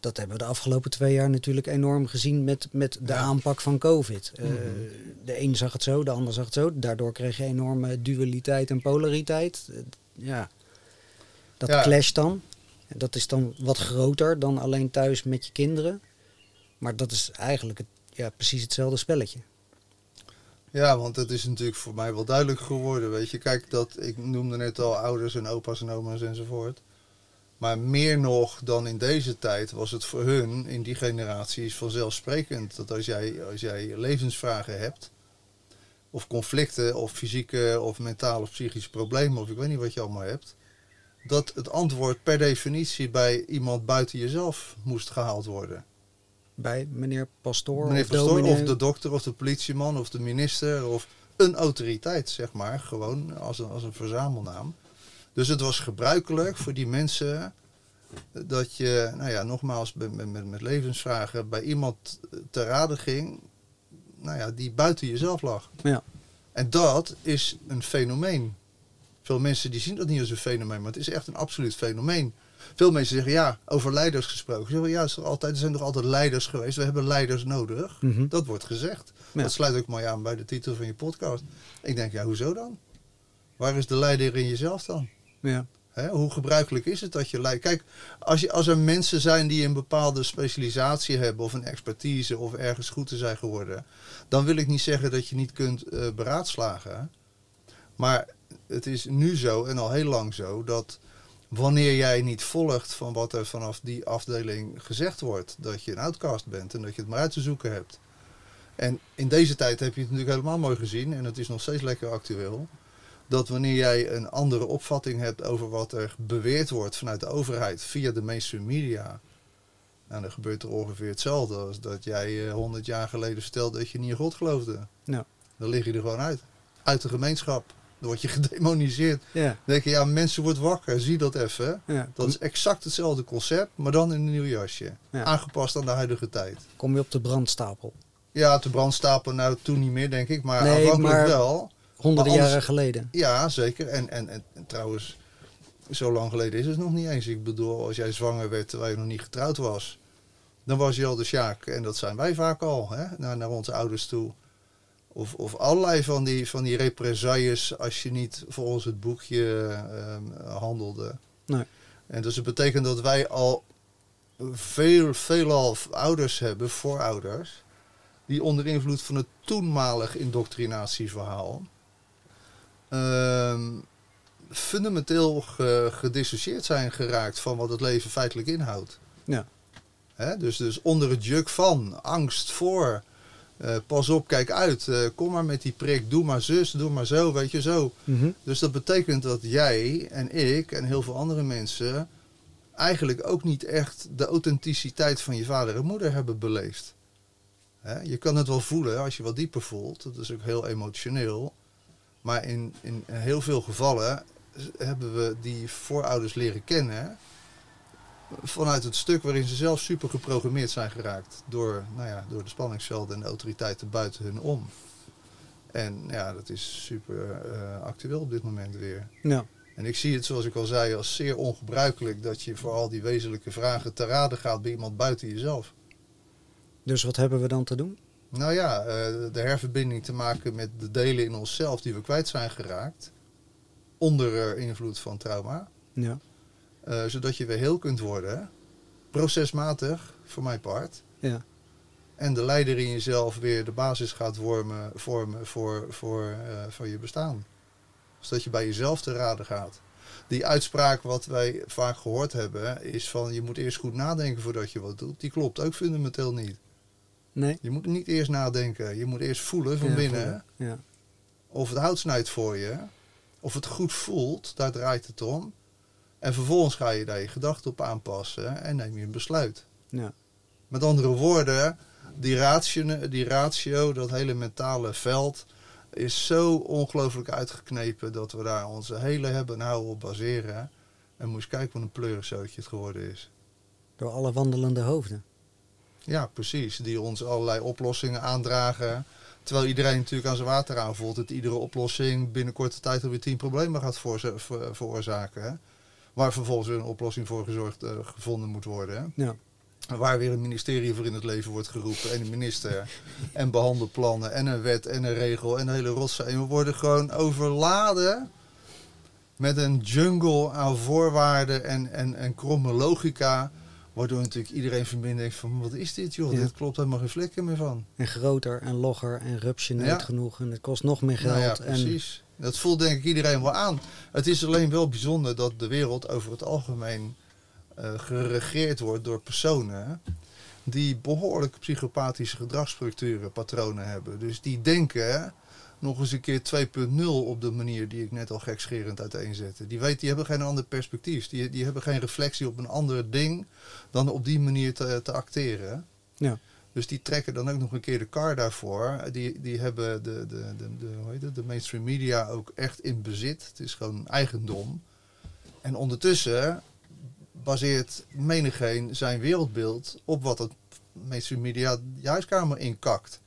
Dat hebben we de afgelopen twee jaar natuurlijk enorm gezien met, met de Ja. aanpak van COVID. Eh, Mhm. de een zag het zo, de ander zag het zo. Daardoor kreeg je enorme dualiteit en polariteit. Eh, ja, dat Ja. clasht dan. Dat is dan wat groter dan alleen thuis met je kinderen. Maar dat is eigenlijk het, ja, precies hetzelfde spelletje. Ja, want het is natuurlijk voor mij wel duidelijk geworden. Weet je, kijk, dat, ik noemde net al ouders en opa's en oma's enzovoort. Maar meer nog dan in deze tijd was het voor hun in die generaties vanzelfsprekend dat als jij, als jij levensvragen hebt, of conflicten, of fysieke of mentale of psychische problemen, of ik weet niet wat je allemaal hebt, dat het antwoord per definitie bij iemand buiten jezelf moest gehaald worden. Bij meneer Pastoor Meneer of Pastoor, dominee. of de dokter, of de politieman, of de minister, of een autoriteit, zeg maar. Gewoon als een, als een verzamelnaam. Dus het was gebruikelijk voor die mensen dat je, nou ja, nogmaals, met, met, met- met levensvragen bij iemand te raden ging, nou ja, die buiten jezelf lag. Ja. En dat is een fenomeen. Veel mensen die zien dat niet als een fenomeen, maar het is echt een absoluut fenomeen. Veel mensen zeggen, ja, over leiders gesproken. Ze zeggen, ja, is er, altijd, er zijn toch altijd leiders geweest. We hebben leiders nodig. Mhm. Dat wordt gezegd. Ja. Dat sluit ook mooi aan bij de titel van je podcast. Ik denk, ja, hoezo dan? Waar is de leider in jezelf dan? Ja. Hè, hoe gebruikelijk is het dat je leidt? Kijk, als, je, als er mensen zijn die een bepaalde specialisatie hebben of een expertise of ergens goed te zijn geworden, dan wil ik niet zeggen dat je niet kunt eh, beraadslagen. Maar het is nu zo en al heel lang zo dat wanneer jij niet volgt van wat er vanaf die afdeling gezegd wordt, dat je een outcast bent en dat je het maar uit te zoeken hebt. En in deze tijd heb je het natuurlijk helemaal mooi gezien en het is nog steeds lekker actueel dat wanneer jij een andere opvatting hebt over wat er beweerd wordt vanuit de overheid via de mainstream media. En dan gebeurt er ongeveer hetzelfde als dat jij honderd jaar geleden vertelde dat je niet in God geloofde. Ja. Dan lig je er gewoon uit. Uit de gemeenschap. Dan word je gedemoniseerd. Ja. Dan denk je, ja, mensen wordt wakker. Zie dat even. ja. Dat is exact hetzelfde concept, maar dan in een nieuw jasje. Ja. Aangepast aan de huidige tijd. Kom je op de brandstapel. Ja, te brandstapel nou toen niet meer, denk ik. Maar Nee, aanvankelijk maar- wel. Honderden Maar anders- jaren geleden. Ja, zeker. En, en, en, en trouwens, zo lang geleden is het nog niet eens. Ik bedoel, als jij zwanger werd terwijl je nog niet getrouwd was, dan was je al de sjaak. En dat zijn wij vaak al, hè? Naar, naar onze ouders toe. Of, of allerlei van die, van die represailles als je niet volgens het boekje ehm, handelde. Nee. En dus het betekent dat wij al veel, veelal ouders hebben, voorouders, die onder invloed van het toenmalig indoctrinatieverhaal ehm, fundamenteel ge, gedissocieerd zijn geraakt van wat het leven feitelijk inhoudt. Ja. Hè, dus, dus onder het juk van, angst voor, eh, pas op, kijk uit, eh, kom maar met die prik, doe maar zus, doe maar zo, weet je zo. Mhm. Dus dat betekent dat jij en ik en heel veel andere mensen eigenlijk ook niet echt de authenticiteit van je vader en moeder hebben beleefd. Hè, je kan het wel voelen als je wat dieper voelt, dat is ook heel emotioneel. Maar in, in heel veel gevallen hebben we die voorouders leren kennen vanuit het stuk waarin ze zelf super geprogrammeerd zijn geraakt door, nou ja, door de spanningsvelden en de autoriteiten buiten hun om. En ja, dat is super eh, actueel op dit moment weer. Ja. En ik zie het, zoals ik al zei, als zeer ongebruikelijk dat je voor al die wezenlijke vragen te raden gaat bij iemand buiten jezelf. Dus wat hebben we dan te doen? Nou ja, eh, de herverbinding te maken met de delen in onszelf die we kwijt zijn geraakt. Onder eh, invloed van trauma. Ja. Eh, zodat je weer heel kunt worden. Procesmatig, voor mijn part. Ja. En de leider in jezelf weer de basis gaat vormen, vormen voor, voor, eh, voor je bestaan. Zodat je bij jezelf te raden gaat. Die uitspraak wat wij vaak gehoord hebben is van je moet eerst goed nadenken voordat je wat doet. Die klopt ook fundamenteel niet. Nee? Je moet niet eerst nadenken. Je moet eerst voelen van Ja, binnen voelen. Ja. of het hout snijdt voor je. Of het goed voelt, daar draait het om. En vervolgens ga je daar je gedachten op aanpassen en neem je een besluit. Ja. Met andere woorden, die ratio, die ratio, dat hele mentale veld, is zo ongelooflijk uitgeknepen dat we daar onze hele hebben en houden op baseren. En moest kijken wat een pleurenzootje het geworden is. Door alle wandelende hoofden. Ja, precies. Die ons allerlei oplossingen aandragen. Terwijl iedereen natuurlijk aan zijn water aanvoelt dat iedere oplossing binnen korte tijd alweer tien problemen gaat veroorzaken. Waar vervolgens weer een oplossing voor gezorgd, eh, gevonden moet worden. Hè? Ja. Waar weer een ministerie voor in het leven wordt geroepen. En een minister. en behandelplannen. En een wet. En een regel. En een hele rotzooi. En we worden gewoon overladen. Met een jungle aan voorwaarden. En, en, en kromme logica. Waardoor natuurlijk iedereen van binnen denkt van... Wat is dit joh? Ja. Dit klopt helemaal geen flikker meer van. En groter en logger en rupsje nooit Ja. genoeg. En het kost nog meer geld. Nou ja, en precies. Dat voelt denk ik iedereen wel aan. Het is alleen wel bijzonder dat de wereld over het algemeen eh, geregeerd wordt door personen die behoorlijk psychopathische gedragsstructuren, patronen hebben. Dus die denken nog eens een keer 2.0 op de manier die ik net al gekscherend uiteenzette. Die weten, die hebben geen ander perspectief. Die, die hebben geen reflectie op een ander ding dan op die manier te, te acteren. Ja. Dus die trekken dan ook nog een keer de kar daarvoor. Die, die hebben de, de, de, de, hoe heet het, de mainstream media ook echt in bezit. Het is gewoon eigendom. En ondertussen baseert menigeen zijn wereldbeeld op wat het mainstream media je huiskamer inkakt.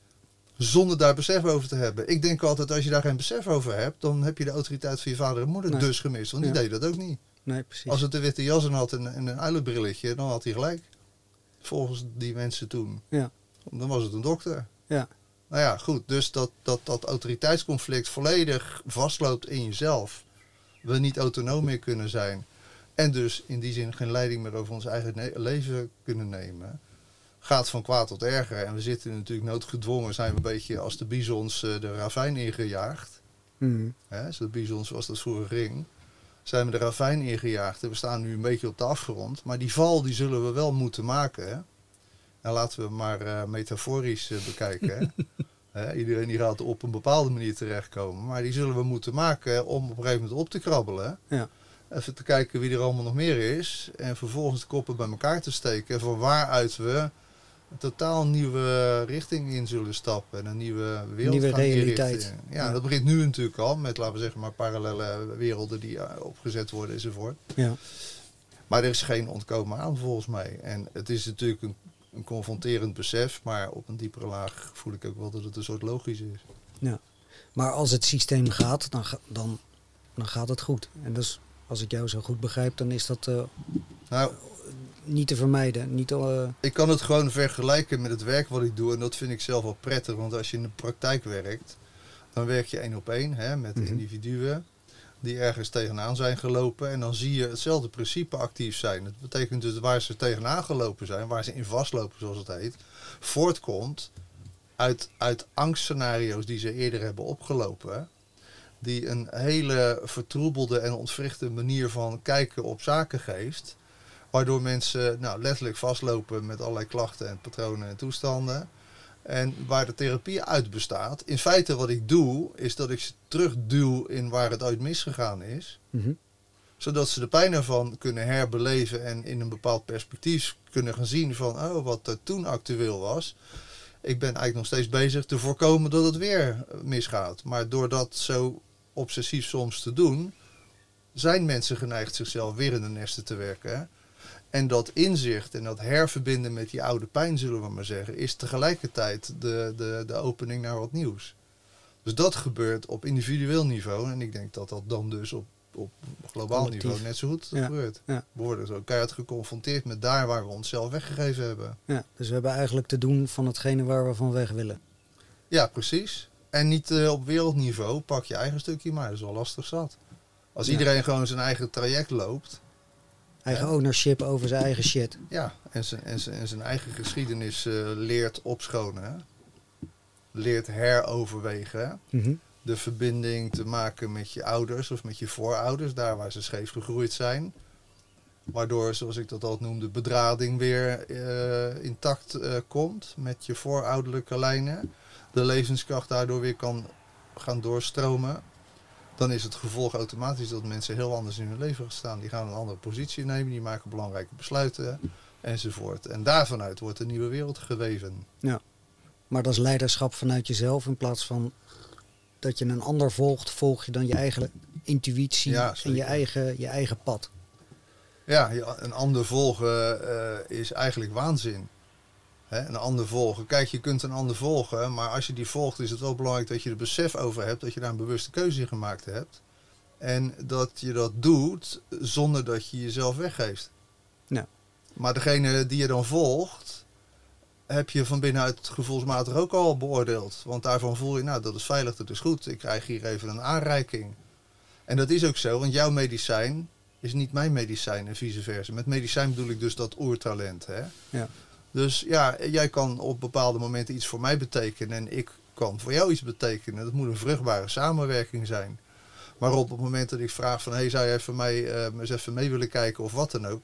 Zonder daar besef over te hebben. Ik denk altijd, als je daar geen besef over hebt, dan heb je de autoriteit van je vader en moeder Nee. dus gemist. Want die Ja. deden dat ook niet. Nee, precies. Als het een witte jas aan had en, en een uilenbrilletje, dan had hij gelijk. Volgens die mensen toen. Ja. Dan was het een dokter. Ja. Nou ja, goed. Dus dat, dat, dat autoriteitsconflict volledig vastloopt in jezelf. We niet autonoom meer kunnen zijn. En dus in die zin geen leiding meer over ons eigen leven kunnen nemen. Gaat van kwaad tot erger. En we zitten natuurlijk noodgedwongen. Zijn we een beetje als de bizons eh, de ravijn ingejaagd. Mhm. Hè, zo de bizons zoals dat vroeger ging. Zijn we de ravijn ingejaagd. En we staan nu een beetje op de afgrond. Maar die val die zullen we wel moeten maken. Hè? En laten we maar eh, metaforisch eh, bekijken. hè. Hè, iedereen die gaat op een bepaalde manier terechtkomen. Maar die zullen we moeten maken om op een gegeven moment op te krabbelen. Ja. Even te kijken wie er allemaal nog meer is. En vervolgens de koppen bij elkaar te steken. Van waaruit we een totaal nieuwe richting in zullen stappen. En een nieuwe wereld Nieuwe gaan realiteit. inrichten. Ja, Ja. dat begint nu natuurlijk al. Met laten we zeggen maar parallele werelden die eh, opgezet worden enzovoort. Ja. Maar er is geen ontkomen aan volgens mij. En het is natuurlijk een, een confronterend besef. Maar op een diepere laag voel ik ook wel dat het een soort logisch is. Maar als het systeem gaat, dan, ga- dan, dan gaat het goed. En dus, als ik jou zo goed begrijp, dan is dat eh, Nou, niet te vermijden. Niet, eh, Ik kan het gewoon vergelijken met het werk wat ik doe. En dat vind ik zelf wel prettig. Want als je in de praktijk werkt, dan werk je één op één hè, met Mhm. individuen die ergens tegenaan zijn gelopen. En dan zie je hetzelfde principe actief zijn. Dat betekent dus waar ze tegenaan gelopen zijn, waar ze in vastlopen zoals het heet, voortkomt uit, uit angstscenario's die ze eerder hebben opgelopen. Die een hele vertroebelde en ontwrichte manier van kijken op zaken geeft. Waardoor mensen nou, letterlijk vastlopen met allerlei klachten en patronen en toestanden. En waar de therapie uit bestaat. In feite wat ik doe, is dat ik ze terugduw in waar het ooit misgegaan is. mhm. Zodat ze de pijn ervan kunnen herbeleven en in een bepaald perspectief kunnen gaan zien van oh, wat er toen actueel was. Ik ben eigenlijk nog steeds bezig te voorkomen dat het weer misgaat. Maar door dat zo obsessief soms te doen, zijn mensen geneigd zichzelf weer in de nesten te werken. En dat inzicht en dat herverbinden met die oude pijn, zullen we maar zeggen, is tegelijkertijd de, de, de opening naar wat nieuws. Dus dat gebeurt op individueel niveau. En ik denk dat dat dan dus op, op globaal Collectief. niveau net zo goed Ja, gebeurt. ja. We worden zo keihard geconfronteerd met daar waar we onszelf weggegeven hebben. Ja, dus we hebben eigenlijk te doen van hetgene waar we van weg willen. Ja, precies. En niet eh, op wereldniveau, pak je eigen stukje maar, dat is wel lastig zat. Als Ja. iedereen gewoon zijn eigen traject loopt, Eigen ownership over zijn eigen shit. ja, en zijn, en zijn, en zijn eigen geschiedenis eh, leert opschonen, hè. leert heroverwegen, hè. Mhm. de verbinding te maken met je ouders of met je voorouders, daar waar ze scheef gegroeid zijn. Waardoor, zoals ik dat altijd noemde, bedrading weer eh, intact eh, komt met je voorouderlijke lijnen. De levenskracht daardoor weer kan gaan doorstromen. Dan is het gevolg automatisch dat mensen heel anders in hun leven gaan staan. Die gaan een andere positie nemen, die maken belangrijke besluiten enzovoort. En daarvanuit wordt een nieuwe wereld geweven. Maar dat is leiderschap vanuit jezelf in plaats van dat je een ander volgt, volg je dan je eigen intuïtie Ja, en je eigen, je eigen pad. Ja, een ander volgen eh, is eigenlijk waanzin. Hè, een ander volgen. Kijk, je kunt een ander volgen, maar als je die volgt, is het wel belangrijk dat je er besef over hebt dat je daar een bewuste keuze in gemaakt hebt. En dat je dat doet zonder dat je jezelf weggeeft. Ja. Maar degene die je dan volgt, heb je van binnenuit gevoelsmatig ook al beoordeeld. Want daarvan voel je, nou, dat is veilig, dat is goed. Ik krijg hier even een aanreiking. En dat is ook zo, want jouw medicijn is niet mijn medicijn en vice versa. Met medicijn bedoel ik dus dat oertalent. Hè? Ja. Dus ja, jij kan op bepaalde momenten iets voor mij betekenen en ik kan voor jou iets betekenen. Dat moet een vruchtbare samenwerking zijn. Maar op het moment dat ik vraag van, hey, zou jij even mij eh, eens even mee willen kijken of wat dan ook,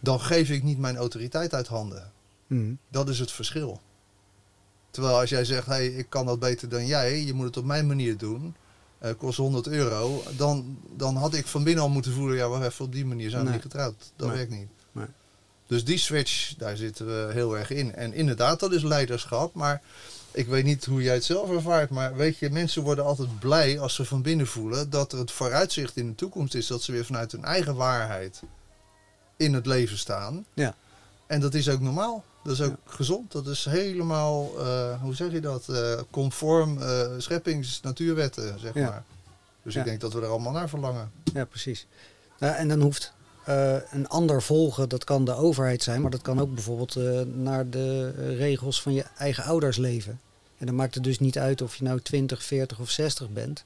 dan geef ik niet mijn autoriteit uit handen. Mhm. Dat is het verschil. Terwijl als jij zegt, hey, ik kan dat beter dan jij, je moet het op mijn manier doen, eh, kost 100 euro, dan, dan had ik van binnen al moeten voelen, ja, wacht even, op die manier zijn we Nee. niet getrouwd. Dat Nee. werkt niet. Dus die switch, daar zitten we heel erg in. En inderdaad, dat is leiderschap, maar ik weet niet hoe jij het zelf ervaart, maar weet je, mensen worden altijd blij als ze van binnen voelen dat er het vooruitzicht in de toekomst is, dat ze weer vanuit hun eigen waarheid in het leven staan. Ja. En dat is ook normaal. Dat is ook gezond. Dat is helemaal, eh, hoe zeg je dat, eh, conform eh scheppings-natuurwetten, zeg Ja. maar. Dus Ja. ik denk dat we er allemaal naar verlangen. Ja, precies. Nou, en dan hoeft eh, een ander volgen, dat kan de overheid zijn, maar dat kan ook bijvoorbeeld eh, naar de eh, regels van je eigen ouders leven. En dan maakt het dus niet uit of je nou 20, 40 of 60 bent.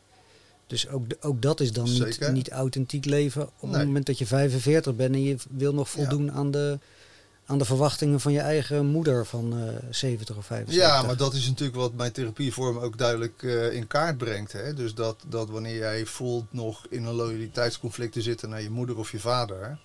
Dus ook, ook dat is dan niet, niet authentiek leven op Nee. het moment dat je 45 bent en je wil nog voldoen aan, de, aan de verwachtingen van je eigen moeder van eh 70 of 75. Ja, maar dat is natuurlijk wat mijn therapievorm ook duidelijk eh, in kaart brengt. Hè? Dus dat, dat wanneer jij voelt nog in een loyaliteitsconflict te zitten naar je moeder of je vader,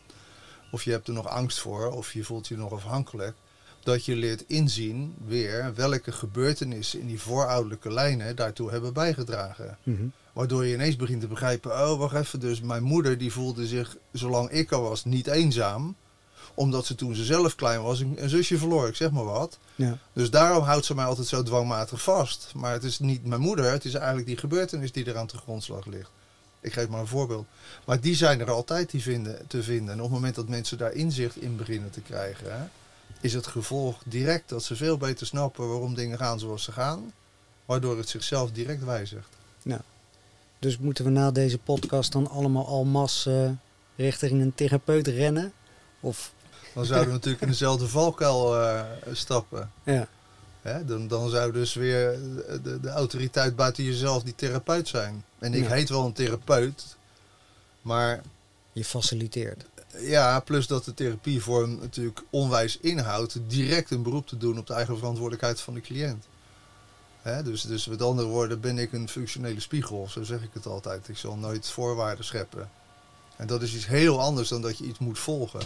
of je hebt er nog angst voor, of je voelt je nog afhankelijk, dat je leert inzien weer welke gebeurtenissen in die voorouderlijke lijnen daartoe hebben bijgedragen. Mhm. Waardoor je ineens begint te begrijpen, oh wacht even, dus mijn moeder die voelde zich, zolang ik er was, niet eenzaam. Omdat ze toen ze zelf klein was, een, een zusje verloor, ik zeg maar wat. Ja. Dus daarom houdt ze mij altijd zo dwangmatig vast. Maar het is niet mijn moeder, het is eigenlijk die gebeurtenis die er aan de grondslag ligt. Ik geef maar een voorbeeld. Maar die zijn er altijd die vinden, te vinden. En op het moment dat mensen daar inzicht in beginnen te krijgen, hè, is het gevolg direct dat ze veel beter snappen waarom dingen gaan zoals ze gaan. Waardoor het zichzelf direct wijzigt. Dus moeten we na deze podcast dan allemaal al mas eh, richting een therapeut rennen? Of Dan zouden we natuurlijk in dezelfde valkuil eh, stappen. ja, Hè? Dan, dan zou dus weer de, de autoriteit buiten jezelf die therapeut zijn. En ik Ja. heet wel een therapeut, maar je faciliteert. ja, plus dat de therapievorm natuurlijk onwijs inhoudt direct een beroep te doen op de eigen verantwoordelijkheid van de cliënt. Hè? Dus, dus met andere woorden ben ik een functionele spiegel, zo zeg ik het altijd. Ik zal nooit voorwaarden scheppen. En dat is iets heel anders dan dat je iets moet volgen.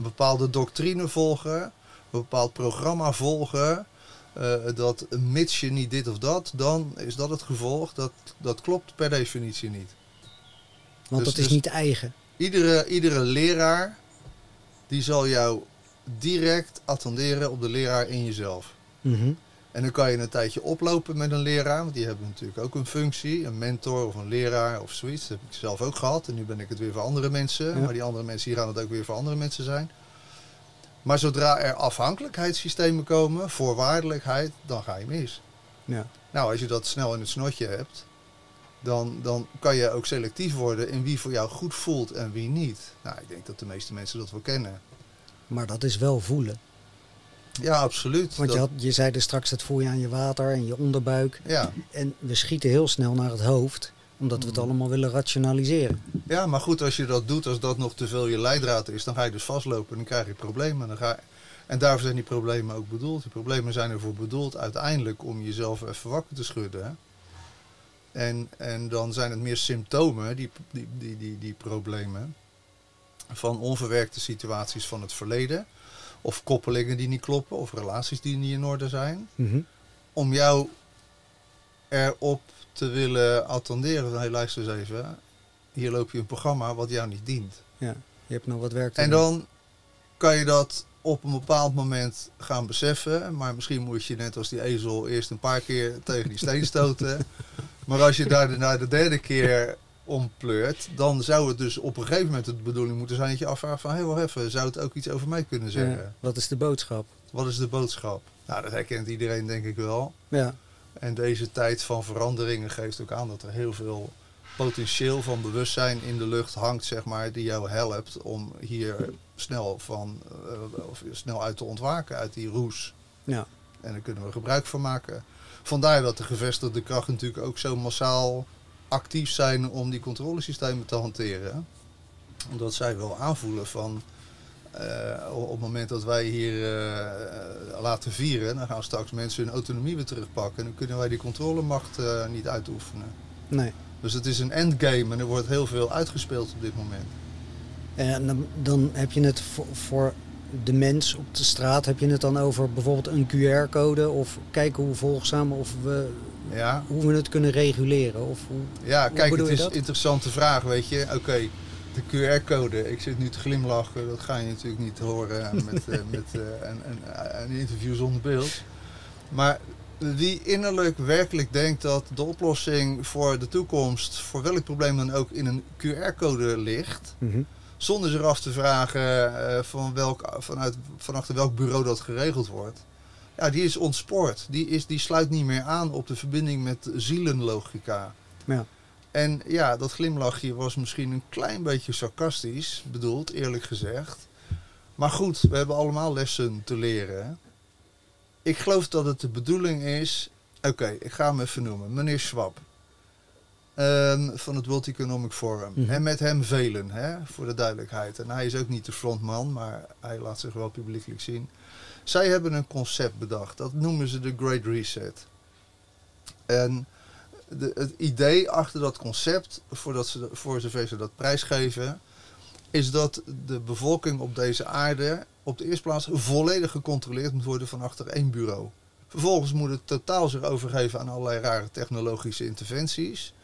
Een bepaalde doctrine volgen, een bepaald programma volgen. eh, dat mits je niet dit of dat, dan is dat het gevolg. Dat, dat klopt per definitie niet. Want Dus- dat is dus- niet eigen. Iedere, iedere leraar die zal jou direct attenderen op de leraar in jezelf. Mhm. En dan kan je een tijdje oplopen met een leraar, want die hebben natuurlijk ook een functie, een mentor of een leraar of zoiets. Dat heb ik zelf ook gehad en nu ben ik het weer voor andere mensen. Ja. Maar die andere mensen hier gaan het ook weer voor andere mensen zijn. Maar zodra er afhankelijkheidssystemen komen, voorwaardelijkheid, dan ga je mis. Ja. Nou, als je dat snel in het snotje hebt, dan, dan kan je ook selectief worden in wie voor jou goed voelt en wie niet. Nou, ik denk dat de meeste mensen dat wel kennen. Maar dat is wel voelen. Ja, absoluut. Want je, had, je zei er straks, dat voel je aan je water en je onderbuik. ja. En we schieten heel snel naar het hoofd, omdat we het Mm. allemaal willen rationaliseren. ja, maar goed, als je dat doet, als dat nog te veel je leidraad is, dan ga je dus vastlopen en dan krijg je problemen. Dan ga, en daarvoor zijn die problemen ook bedoeld. Die problemen zijn ervoor bedoeld uiteindelijk om jezelf even wakker te schudden. hè. En, en dan zijn het meer symptomen, die, die, die, die, die problemen, van onverwerkte situaties van het verleden. Of koppelingen die niet kloppen, of relaties die niet in orde zijn. Mhm. Om jou erop te willen attenderen hé luister eens even, hier loop je een programma wat jou niet dient. Ja, je hebt nog wat werk te En doen. dan kan je dat op een bepaald moment gaan beseffen. Maar misschien moet je net als die ezel eerst een paar keer tegen die steen stoten. maar als je daar de- na de derde keer ompleurt, dan zou het dus op een gegeven moment de bedoeling moeten zijn dat je afvraagt van hé, wacht even, zou het ook iets over mij kunnen zeggen? Ja, wat is de boodschap? Wat is de boodschap? Nou, dat herkent iedereen denk ik wel. Ja, En deze tijd van veranderingen geeft ook aan dat er heel veel potentieel van bewustzijn in de lucht hangt, zeg maar, die jou helpt om hier snel, van, eh, of snel uit te ontwaken, uit die roes. ja. En daar kunnen we gebruik van maken. Vandaar dat de gevestigde krachten natuurlijk ook zo massaal actief zijn om die controlesystemen te hanteren. Omdat zij wel aanvoelen van eh, op het moment dat wij hier eh, laten vieren, dan gaan straks mensen hun autonomie weer terugpakken. En dan kunnen wij die controlemacht eh, niet uitoefenen. Nee. Dus het is een endgame en er wordt heel veel uitgespeeld op dit moment. En dan, dan heb je het voor, voor de mens op de straat, heb je het dan over bijvoorbeeld een QR-code of kijken hoe volgzaam of we, Ja, hoe we het kunnen reguleren. Of hoe, ja Hoe kijk, het is een interessante vraag, weet je. Oké, de QR-code. Ik zit nu te glimlachen, dat ga je natuurlijk niet horen met, eh, met eh, een, een, een interview zonder beeld. Maar wie innerlijk werkelijk denkt dat de oplossing voor de toekomst, voor welk probleem dan ook, in een QR-code ligt, Mhm. zonder zich af te vragen eh, van welk, vanuit, vanachter welk bureau dat geregeld wordt. Ja, die is ontspoord. Die, is, die sluit niet meer aan op de verbinding met zielenlogica. Ja. En ja, dat glimlachje was misschien een klein beetje sarcastisch bedoeld, eerlijk gezegd. Maar goed, we hebben allemaal lessen te leren. Ik geloof dat het de bedoeling is. Oké, ik ga hem even noemen. Meneer Schwab. ehm, van het World Economic Forum. Mhm. En met hem velen, hè, voor de duidelijkheid. En hij is ook niet de frontman, maar hij laat zich wel publiekelijk zien. Zij hebben een concept bedacht. Dat noemen ze de Great Reset. En de, het idee achter dat concept, voordat ze, voor zover ze dat prijsgeven, is dat de bevolking op deze aarde op de eerste plaats volledig gecontroleerd moet worden van achter één bureau. Vervolgens moet het totaal zich overgeven aan allerlei rare technologische interventies.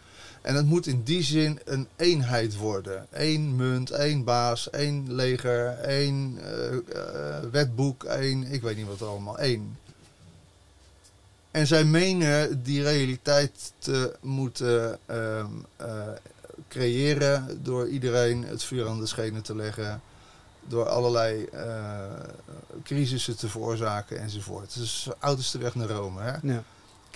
En het moet in die zin een eenheid worden. Eén munt, één baas, één leger, één eh, eh, wetboek, één, ik weet niet wat allemaal, één. En zij menen die realiteit te moeten ehm, eh, creëren door iedereen het vuur aan de schenen te leggen. Door allerlei crisissen te veroorzaken enzovoort. Het is de oudste weg naar Rome. Hè? Ja.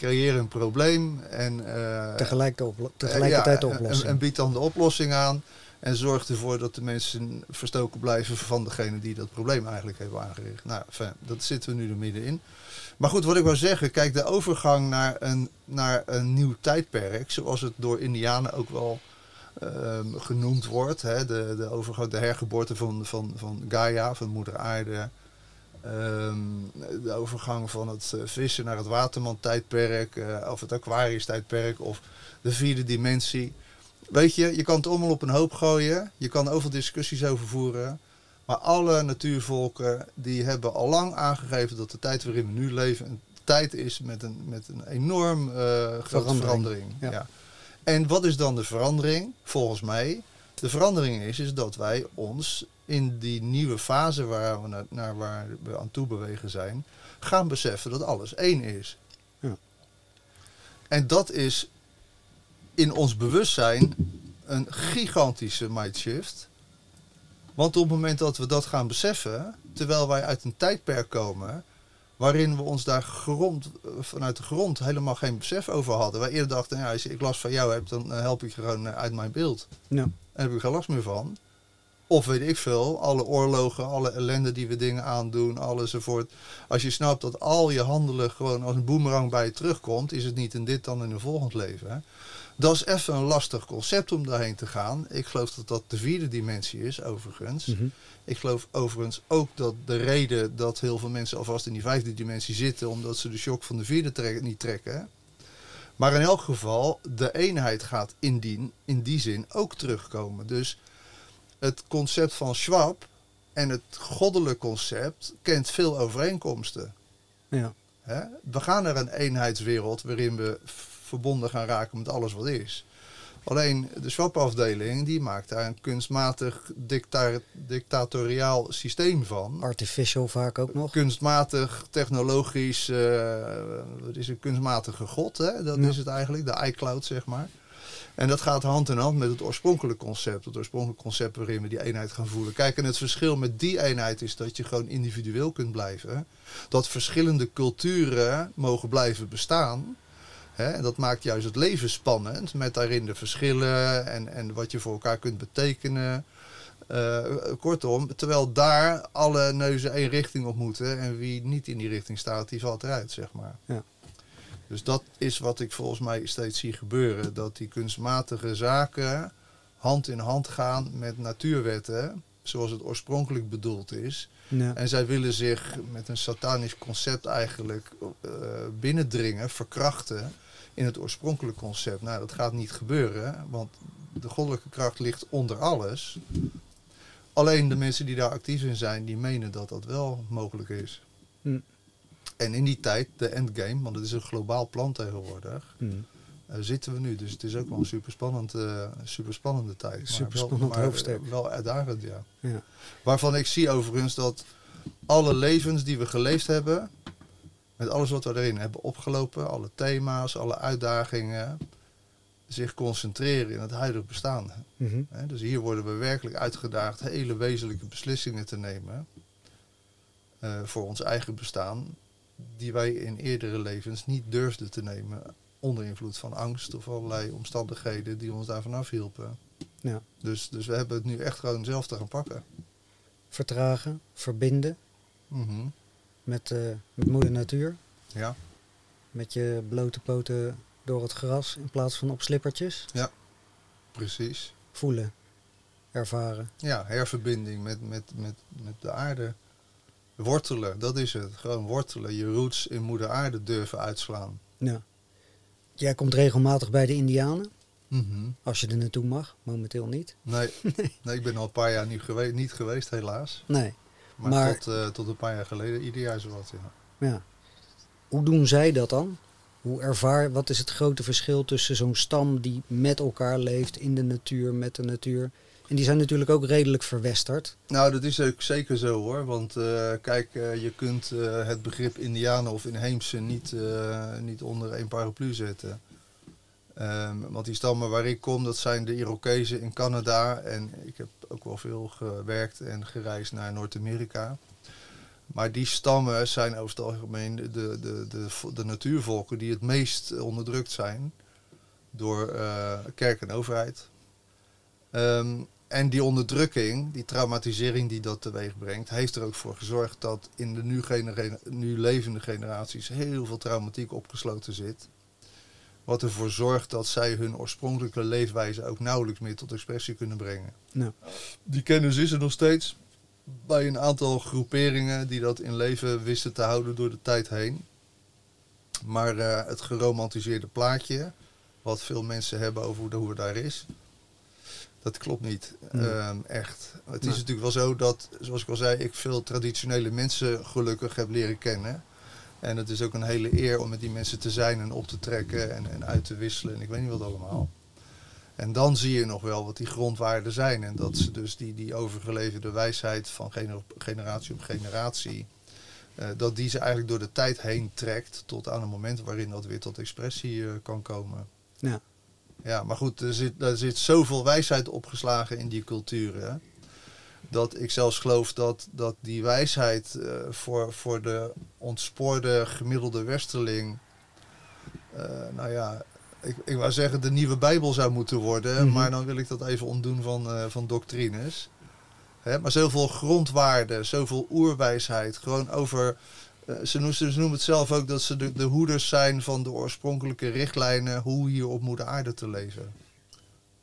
Creëer een probleem en eh, Tegelijk de oplo- tegelijkertijd de oplossing. En, en bied dan de oplossing aan. En zorg ervoor dat de mensen verstoken blijven van degene die dat probleem eigenlijk hebben aangericht. Nou, fijn, dat zitten we nu er middenin. Maar goed, wat ik wou zeggen, kijk, de overgang naar een, naar een nieuw tijdperk, zoals het door Indianen ook wel ehm, genoemd wordt. Hè, de, de overgang, de hergeboorte van, van, van Gaia, van moeder aarde. Ehm, de overgang van het eh, vissen naar het waterman-tijdperk, eh, of het Aquarius-tijdperk, of de vierde dimensie. Weet je, je kan het allemaal op een hoop gooien. Je kan overal discussies over voeren. Maar alle natuurvolken die hebben al lang aangegeven dat de tijd waarin we nu leven een tijd is met een, met een enorm eh, grote Verandering, verandering. ja. Ja. En wat is dan de verandering? Volgens mij, de verandering is, is dat wij ons in die nieuwe fase waar we naar, naar waar we aan toe bewegen zijn, gaan beseffen dat alles één is. Ja. En dat is in ons bewustzijn een gigantische mindshift. Want op het moment dat we dat gaan beseffen, terwijl wij uit een tijdperk komen waarin we ons daar grond, vanuit de grond helemaal geen besef over hadden. Wij eerder dachten, ja, als ik last van jou heb, dan eh, help ik je gewoon eh, uit mijn beeld. Ja. Daar heb ik geen last meer van. Of weet ik veel, alle oorlogen, alle ellende die we dingen aandoen, alles enzovoort. Als je snapt dat al je handelen gewoon als een boemerang bij je terugkomt, is het niet in dit dan in een volgend leven. Hè? Dat is even een lastig concept om daarheen te gaan. Ik geloof dat dat de vierde dimensie is, overigens. Mhm. Ik geloof overigens ook dat de reden dat heel veel mensen alvast in die vijfde dimensie zitten, omdat ze de shock van de vierde trek- niet trekken. Maar in elk geval, de eenheid gaat in die, in die zin ook terugkomen. Dus het concept van Schwab en het goddelijk concept kent veel overeenkomsten. Ja. Hè? We gaan naar een eenheidswereld waarin we verbonden gaan raken met alles wat is. Alleen de Schwab-afdeling die maakt daar een kunstmatig dicta dictatoriaal systeem van. Artificial vaak ook nog. Kunstmatig, technologisch, wat is een kunstmatige god, hè? dat Ja. is het eigenlijk, de iCloud zeg maar. En dat gaat hand in hand met het oorspronkelijke concept. Het oorspronkelijke concept waarin we die eenheid gaan voelen. Kijk, en het verschil met die eenheid is dat je gewoon individueel kunt blijven. Dat verschillende culturen mogen blijven bestaan. Hè, en dat maakt juist het leven spannend. Met daarin de verschillen en, en wat je voor elkaar kunt betekenen. Eh, kortom, terwijl daar alle neuzen één richting op moeten. En wie niet in die richting staat, die valt eruit, zeg maar. Ja. Dus dat is wat ik volgens mij steeds zie gebeuren. Dat die kunstmatige zaken hand in hand gaan met natuurwetten. Zoals het oorspronkelijk bedoeld is. Ja. En zij willen zich met een satanisch concept eigenlijk eh, binnendringen, verkrachten in het oorspronkelijke concept. Nou, dat gaat niet gebeuren, want de goddelijke kracht ligt onder alles. Alleen de mensen die daar actief in zijn, die menen dat dat wel mogelijk is. Hm. En in die tijd, de endgame, want het is een globaal plan tegenwoordig, Hm. eh, zitten we nu. Dus het is ook wel een superspannend, eh superspannende tijd. Superspannend hoofdstuk. Wel uitdagend, ja. Ja. Waarvan ik zie overigens dat alle levens die we geleefd hebben, met alles wat we erin hebben opgelopen, alle thema's, alle uitdagingen, zich concentreren in het huidige bestaan. Mhm. Dus hier worden we werkelijk uitgedaagd hele wezenlijke beslissingen te nemen eh, voor ons eigen bestaan, die wij in eerdere levens niet durfden te nemen onder invloed van angst of allerlei omstandigheden die ons daarvan afhielpen. Ja. Dus, dus we hebben het nu echt gewoon zelf te gaan pakken. Vertragen, verbinden Mhm. met, eh, met moeder natuur. Ja, Met je blote poten door het gras in plaats van op slippertjes. precies. Voelen, ervaren. Ja, herverbinding met, met, met, met de aarde. Wortelen, dat is het. Gewoon wortelen. Je roots in moeder aarde durven uitslaan. Ja. Jij komt regelmatig bij de Indianen, Mhm. als je er naartoe mag. Momenteel niet. Nee, nee, ik ben al een paar jaar nu gewe niet geweest, helaas. Nee. Maar, Maar- tot, eh, tot een paar jaar geleden, ieder jaar zowat. Ja. Ja. Hoe doen zij dat dan? Hoe ervaar, wat is het grote verschil tussen zo'n stam die met elkaar leeft in de natuur, met de natuur? En die zijn natuurlijk ook redelijk verwesterd. Nou, dat is ook zeker zo hoor. Want eh, kijk, eh, je kunt eh, het begrip Indianen of inheemse niet, niet onder één paraplu zetten. Ehm, want die stammen waar ik kom, dat zijn de Irokezen in Canada. En ik heb ook wel veel gewerkt en gereisd naar Noord-Amerika. Maar die stammen zijn over het algemeen de, de, de, de, natuurvolken die het meest onderdrukt zijn door kerk en overheid. Ehm, en die onderdrukking, die traumatisering die dat teweeg brengt, heeft er ook voor gezorgd dat in de nu, nu levende generaties heel veel traumatiek opgesloten zit. Wat ervoor zorgt dat zij hun oorspronkelijke leefwijze ook nauwelijks meer tot expressie kunnen brengen. Nou, Die kennis is er nog steeds bij een aantal groeperingen die dat in leven wisten te houden door de tijd heen. Maar eh, het geromantiseerde plaatje, wat veel mensen hebben over hoe, hoe het daar is, dat klopt niet. Nee. Ehm, echt. Het Nee. is natuurlijk wel zo dat, zoals ik al zei, ik veel traditionele mensen gelukkig heb leren kennen. En het is ook een hele eer om met die mensen te zijn en op te trekken en, en uit te wisselen en ik weet niet wat allemaal. En dan zie je nog wel wat die grondwaarden zijn. En dat ze dus die, die overgeleverde wijsheid van gener- generatie op generatie, eh, dat die ze eigenlijk door de tijd heen trekt tot aan een moment waarin dat weer tot expressie eh, kan komen. ja. Ja, maar goed, er zit, er zit zoveel wijsheid opgeslagen in die culturen. dat ik zelfs geloof dat, dat die wijsheid eh, voor, voor de ontspoorde gemiddelde westerling, eh, nou ja, ik, ik wou zeggen de nieuwe Bijbel zou moeten worden, Mhm. maar dan wil ik dat even ontdoen van, eh, van doctrines. Hè, maar zoveel grondwaarden, zoveel oerwijsheid, gewoon over. Eh, ze, noemen, ze noemen het zelf ook dat ze de, de hoeders zijn van de oorspronkelijke richtlijnen hoe hier op moeder aarde te leven.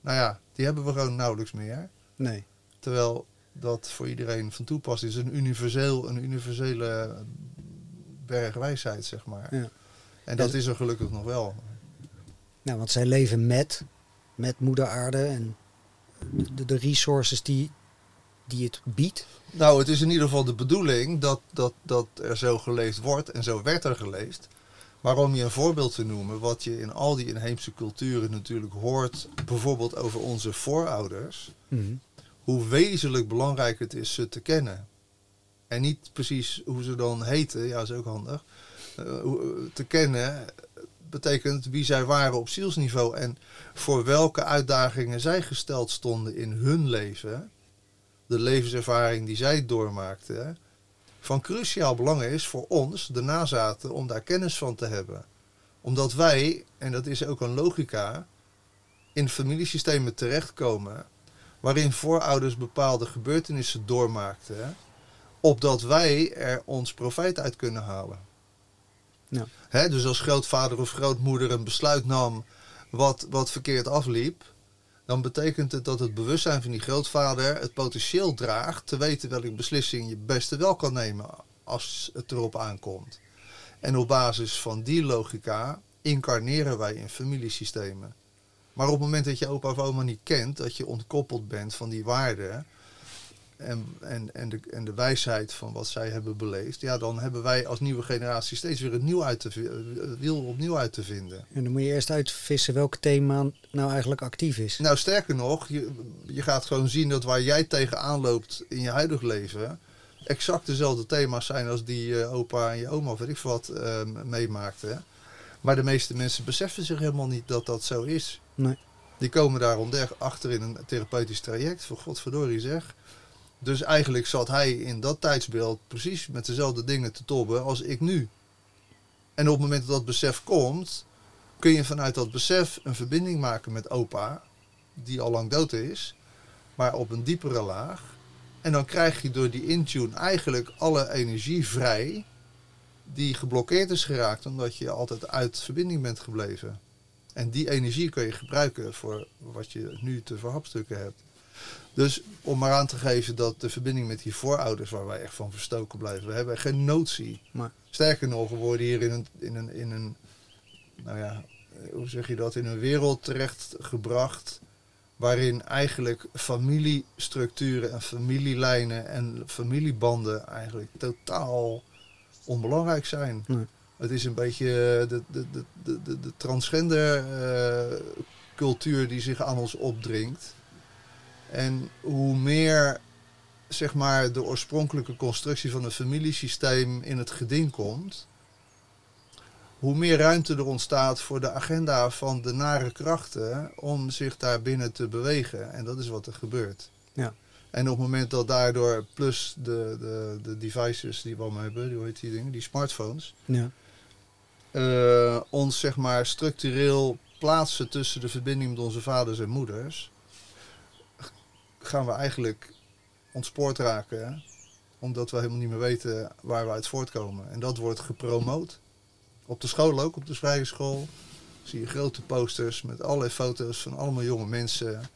Nou ja, die hebben we gewoon nauwelijks meer. Nee. Terwijl dat voor iedereen van toepassing is. Een, universeel, een universele bergwijsheid, zeg maar. Ja. En dat is er gelukkig nog wel. Nou, want zij leven met, met moeder aarde en de, de resources die, die het biedt. Nou, het is in ieder geval de bedoeling dat, dat, dat er zo geleefd wordt en zo werd er geleefd. Maar om je een voorbeeld te noemen, wat je in al die inheemse culturen natuurlijk hoort, bijvoorbeeld over onze voorouders, Mhm. hoe wezenlijk belangrijk het is ze te kennen. En niet precies hoe ze dan heten, ja, is ook handig. Eh, hoe- te kennen betekent wie zij waren op zielsniveau en voor welke uitdagingen zij gesteld stonden in hun leven, de levenservaring die zij doormaakten, van cruciaal belang is voor ons, de nazaten, om daar kennis van te hebben. Omdat wij, en dat is ook een logica, in familiesystemen terechtkomen waarin voorouders bepaalde gebeurtenissen doormaakten, opdat wij er ons profijt uit kunnen halen. Ja. Hè, dus als grootvader of grootmoeder een besluit nam wat, wat verkeerd afliep, dan betekent het dat het bewustzijn van die grootvader het potentieel draagt te weten welke beslissing je beste wel kan nemen als het erop aankomt. En op basis van die logica incarneren wij in familiesystemen. Maar op het moment dat je opa of oma niet kent, dat je ontkoppeld bent van die waarden en, en, en, de, en de wijsheid van wat zij hebben beleefd, ja, dan hebben wij als nieuwe generatie steeds weer het, nieuw uit te, het wiel opnieuw uit te vinden. En dan moet je eerst uitvissen welk thema nou eigenlijk actief is. Nou, sterker nog, je, je gaat gewoon zien dat waar jij tegenaan loopt in je huidig leven, exact dezelfde thema's zijn als die eh, opa en je oma of weet ik wat eh, meemaakten. Maar de meeste mensen beseffen zich helemaal niet dat dat zo is. Nee. Die komen daar achter in een therapeutisch traject, voor godverdorie zeg. Dus eigenlijk zat hij in dat tijdsbeeld precies met dezelfde dingen te tobben als ik nu. En op het moment dat dat besef komt, kun je vanuit dat besef een verbinding maken met opa, die al lang dood is, maar op een diepere laag. En dan krijg je door die intune eigenlijk alle energie vrij die geblokkeerd is geraakt omdat je altijd uit verbinding bent gebleven. En die energie kun je gebruiken voor wat je nu te verhapstukken hebt. Dus om maar aan te geven dat de verbinding met die voorouders, waar wij echt van verstoken blijven, we hebben geen notie. Maar- Sterker nog, we worden hier in een, in een, in een, nou ja, hoe zeg je dat, in een wereld terecht gebracht waarin eigenlijk familiestructuren en familielijnen en familiebanden eigenlijk totaal onbelangrijk zijn. Nee. Het is een beetje de, de, de, de, de, de transgender cultuur die zich aan ons opdringt. En hoe meer zeg maar, de oorspronkelijke constructie van het familiesysteem in het geding komt, hoe meer ruimte er ontstaat voor de agenda van de nare krachten om zich daar binnen te bewegen. En dat is wat er gebeurt. Ja. En op het moment dat daardoor, plus de, de, de devices die we allemaal hebben, die, hoe heet die dingen, die smartphones, Ja. eh, ons zeg maar structureel plaatsen tussen de verbinding met onze vaders en moeders, gaan we eigenlijk ontspoord raken. Omdat we helemaal niet meer weten waar we uit voortkomen. En dat wordt gepromoot. Op de school ook, op de vrije school. Zie je grote posters met allerlei foto's van allemaal jonge mensen.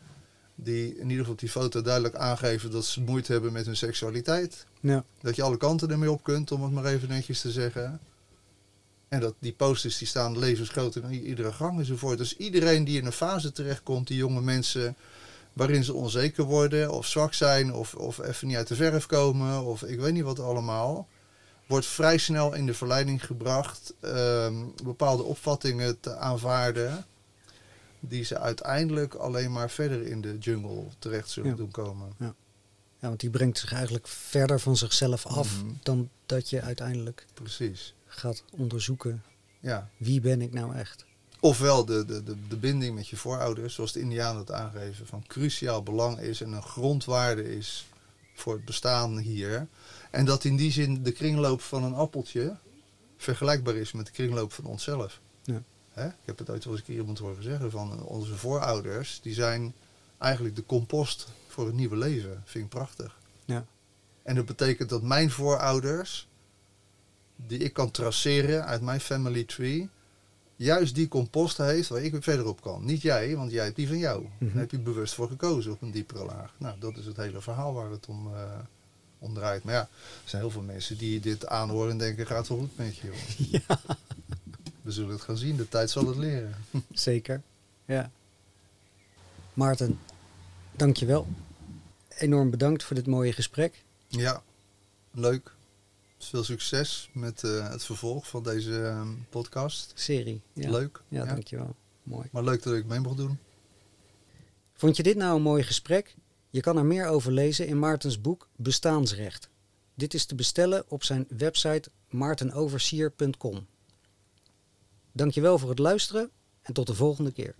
Die in ieder geval op die foto duidelijk aangeven dat ze moeite hebben met hun seksualiteit. Ja. Dat je alle kanten ermee op kunt, om het maar even netjes te zeggen. En dat die posters die staan levensgroot in iedere gang enzovoort. Dus iedereen die in een fase terechtkomt, die jonge mensen waarin ze onzeker worden of zwak zijn of, of even niet uit de verf komen of ik weet niet wat allemaal, wordt vrij snel in de verleiding gebracht ehm, bepaalde opvattingen te aanvaarden die ze uiteindelijk alleen maar verder in de jungle terecht zullen Ja. doen komen. ja, want die brengt zich eigenlijk verder van zichzelf af Mhm. dan dat je uiteindelijk Precies. gaat onderzoeken Ja. wie ben ik nou echt. Ofwel de, de, de, de binding met je voorouders, zoals de Indianen het aangeven, van cruciaal belang is en een grondwaarde is voor het bestaan hier. En dat in die zin de kringloop van een appeltje vergelijkbaar is met de kringloop van onszelf. Ja. Hè? Ik heb het ooit wel eens een keer iemand horen zeggen van onze voorouders, die zijn eigenlijk de compost voor het nieuwe leven. Vind ik prachtig. Ja. En dat betekent dat mijn voorouders, die ik kan traceren uit mijn family tree, juist die compost heeft waar ik weer verder op kan. Niet jij, want jij hebt die van jou. Mhm. Daar heb je bewust voor gekozen op een diepere laag. Nou, dat is het hele verhaal waar het om, om draait. Maar ja, er zijn heel veel mensen die dit aanhoren en denken, gaat wel goed met je. Joh. Ja. We zullen het gaan zien, de tijd zal het leren. Zeker, ja. Maarten, dankjewel. Enorm bedankt voor dit mooie gesprek. Ja, leuk. Veel succes met eh, het vervolg van deze eh, podcast. Serie. Ja. Leuk. Ja, dankjewel. Mooi. Maar leuk dat ik mee mocht doen. Vond je dit nou een mooi gesprek? Je kan er meer over lezen in Maartens boek Bestaansrecht. Dit is te bestellen op zijn website maartenoversier.com. Dankjewel voor het luisteren en tot de volgende keer.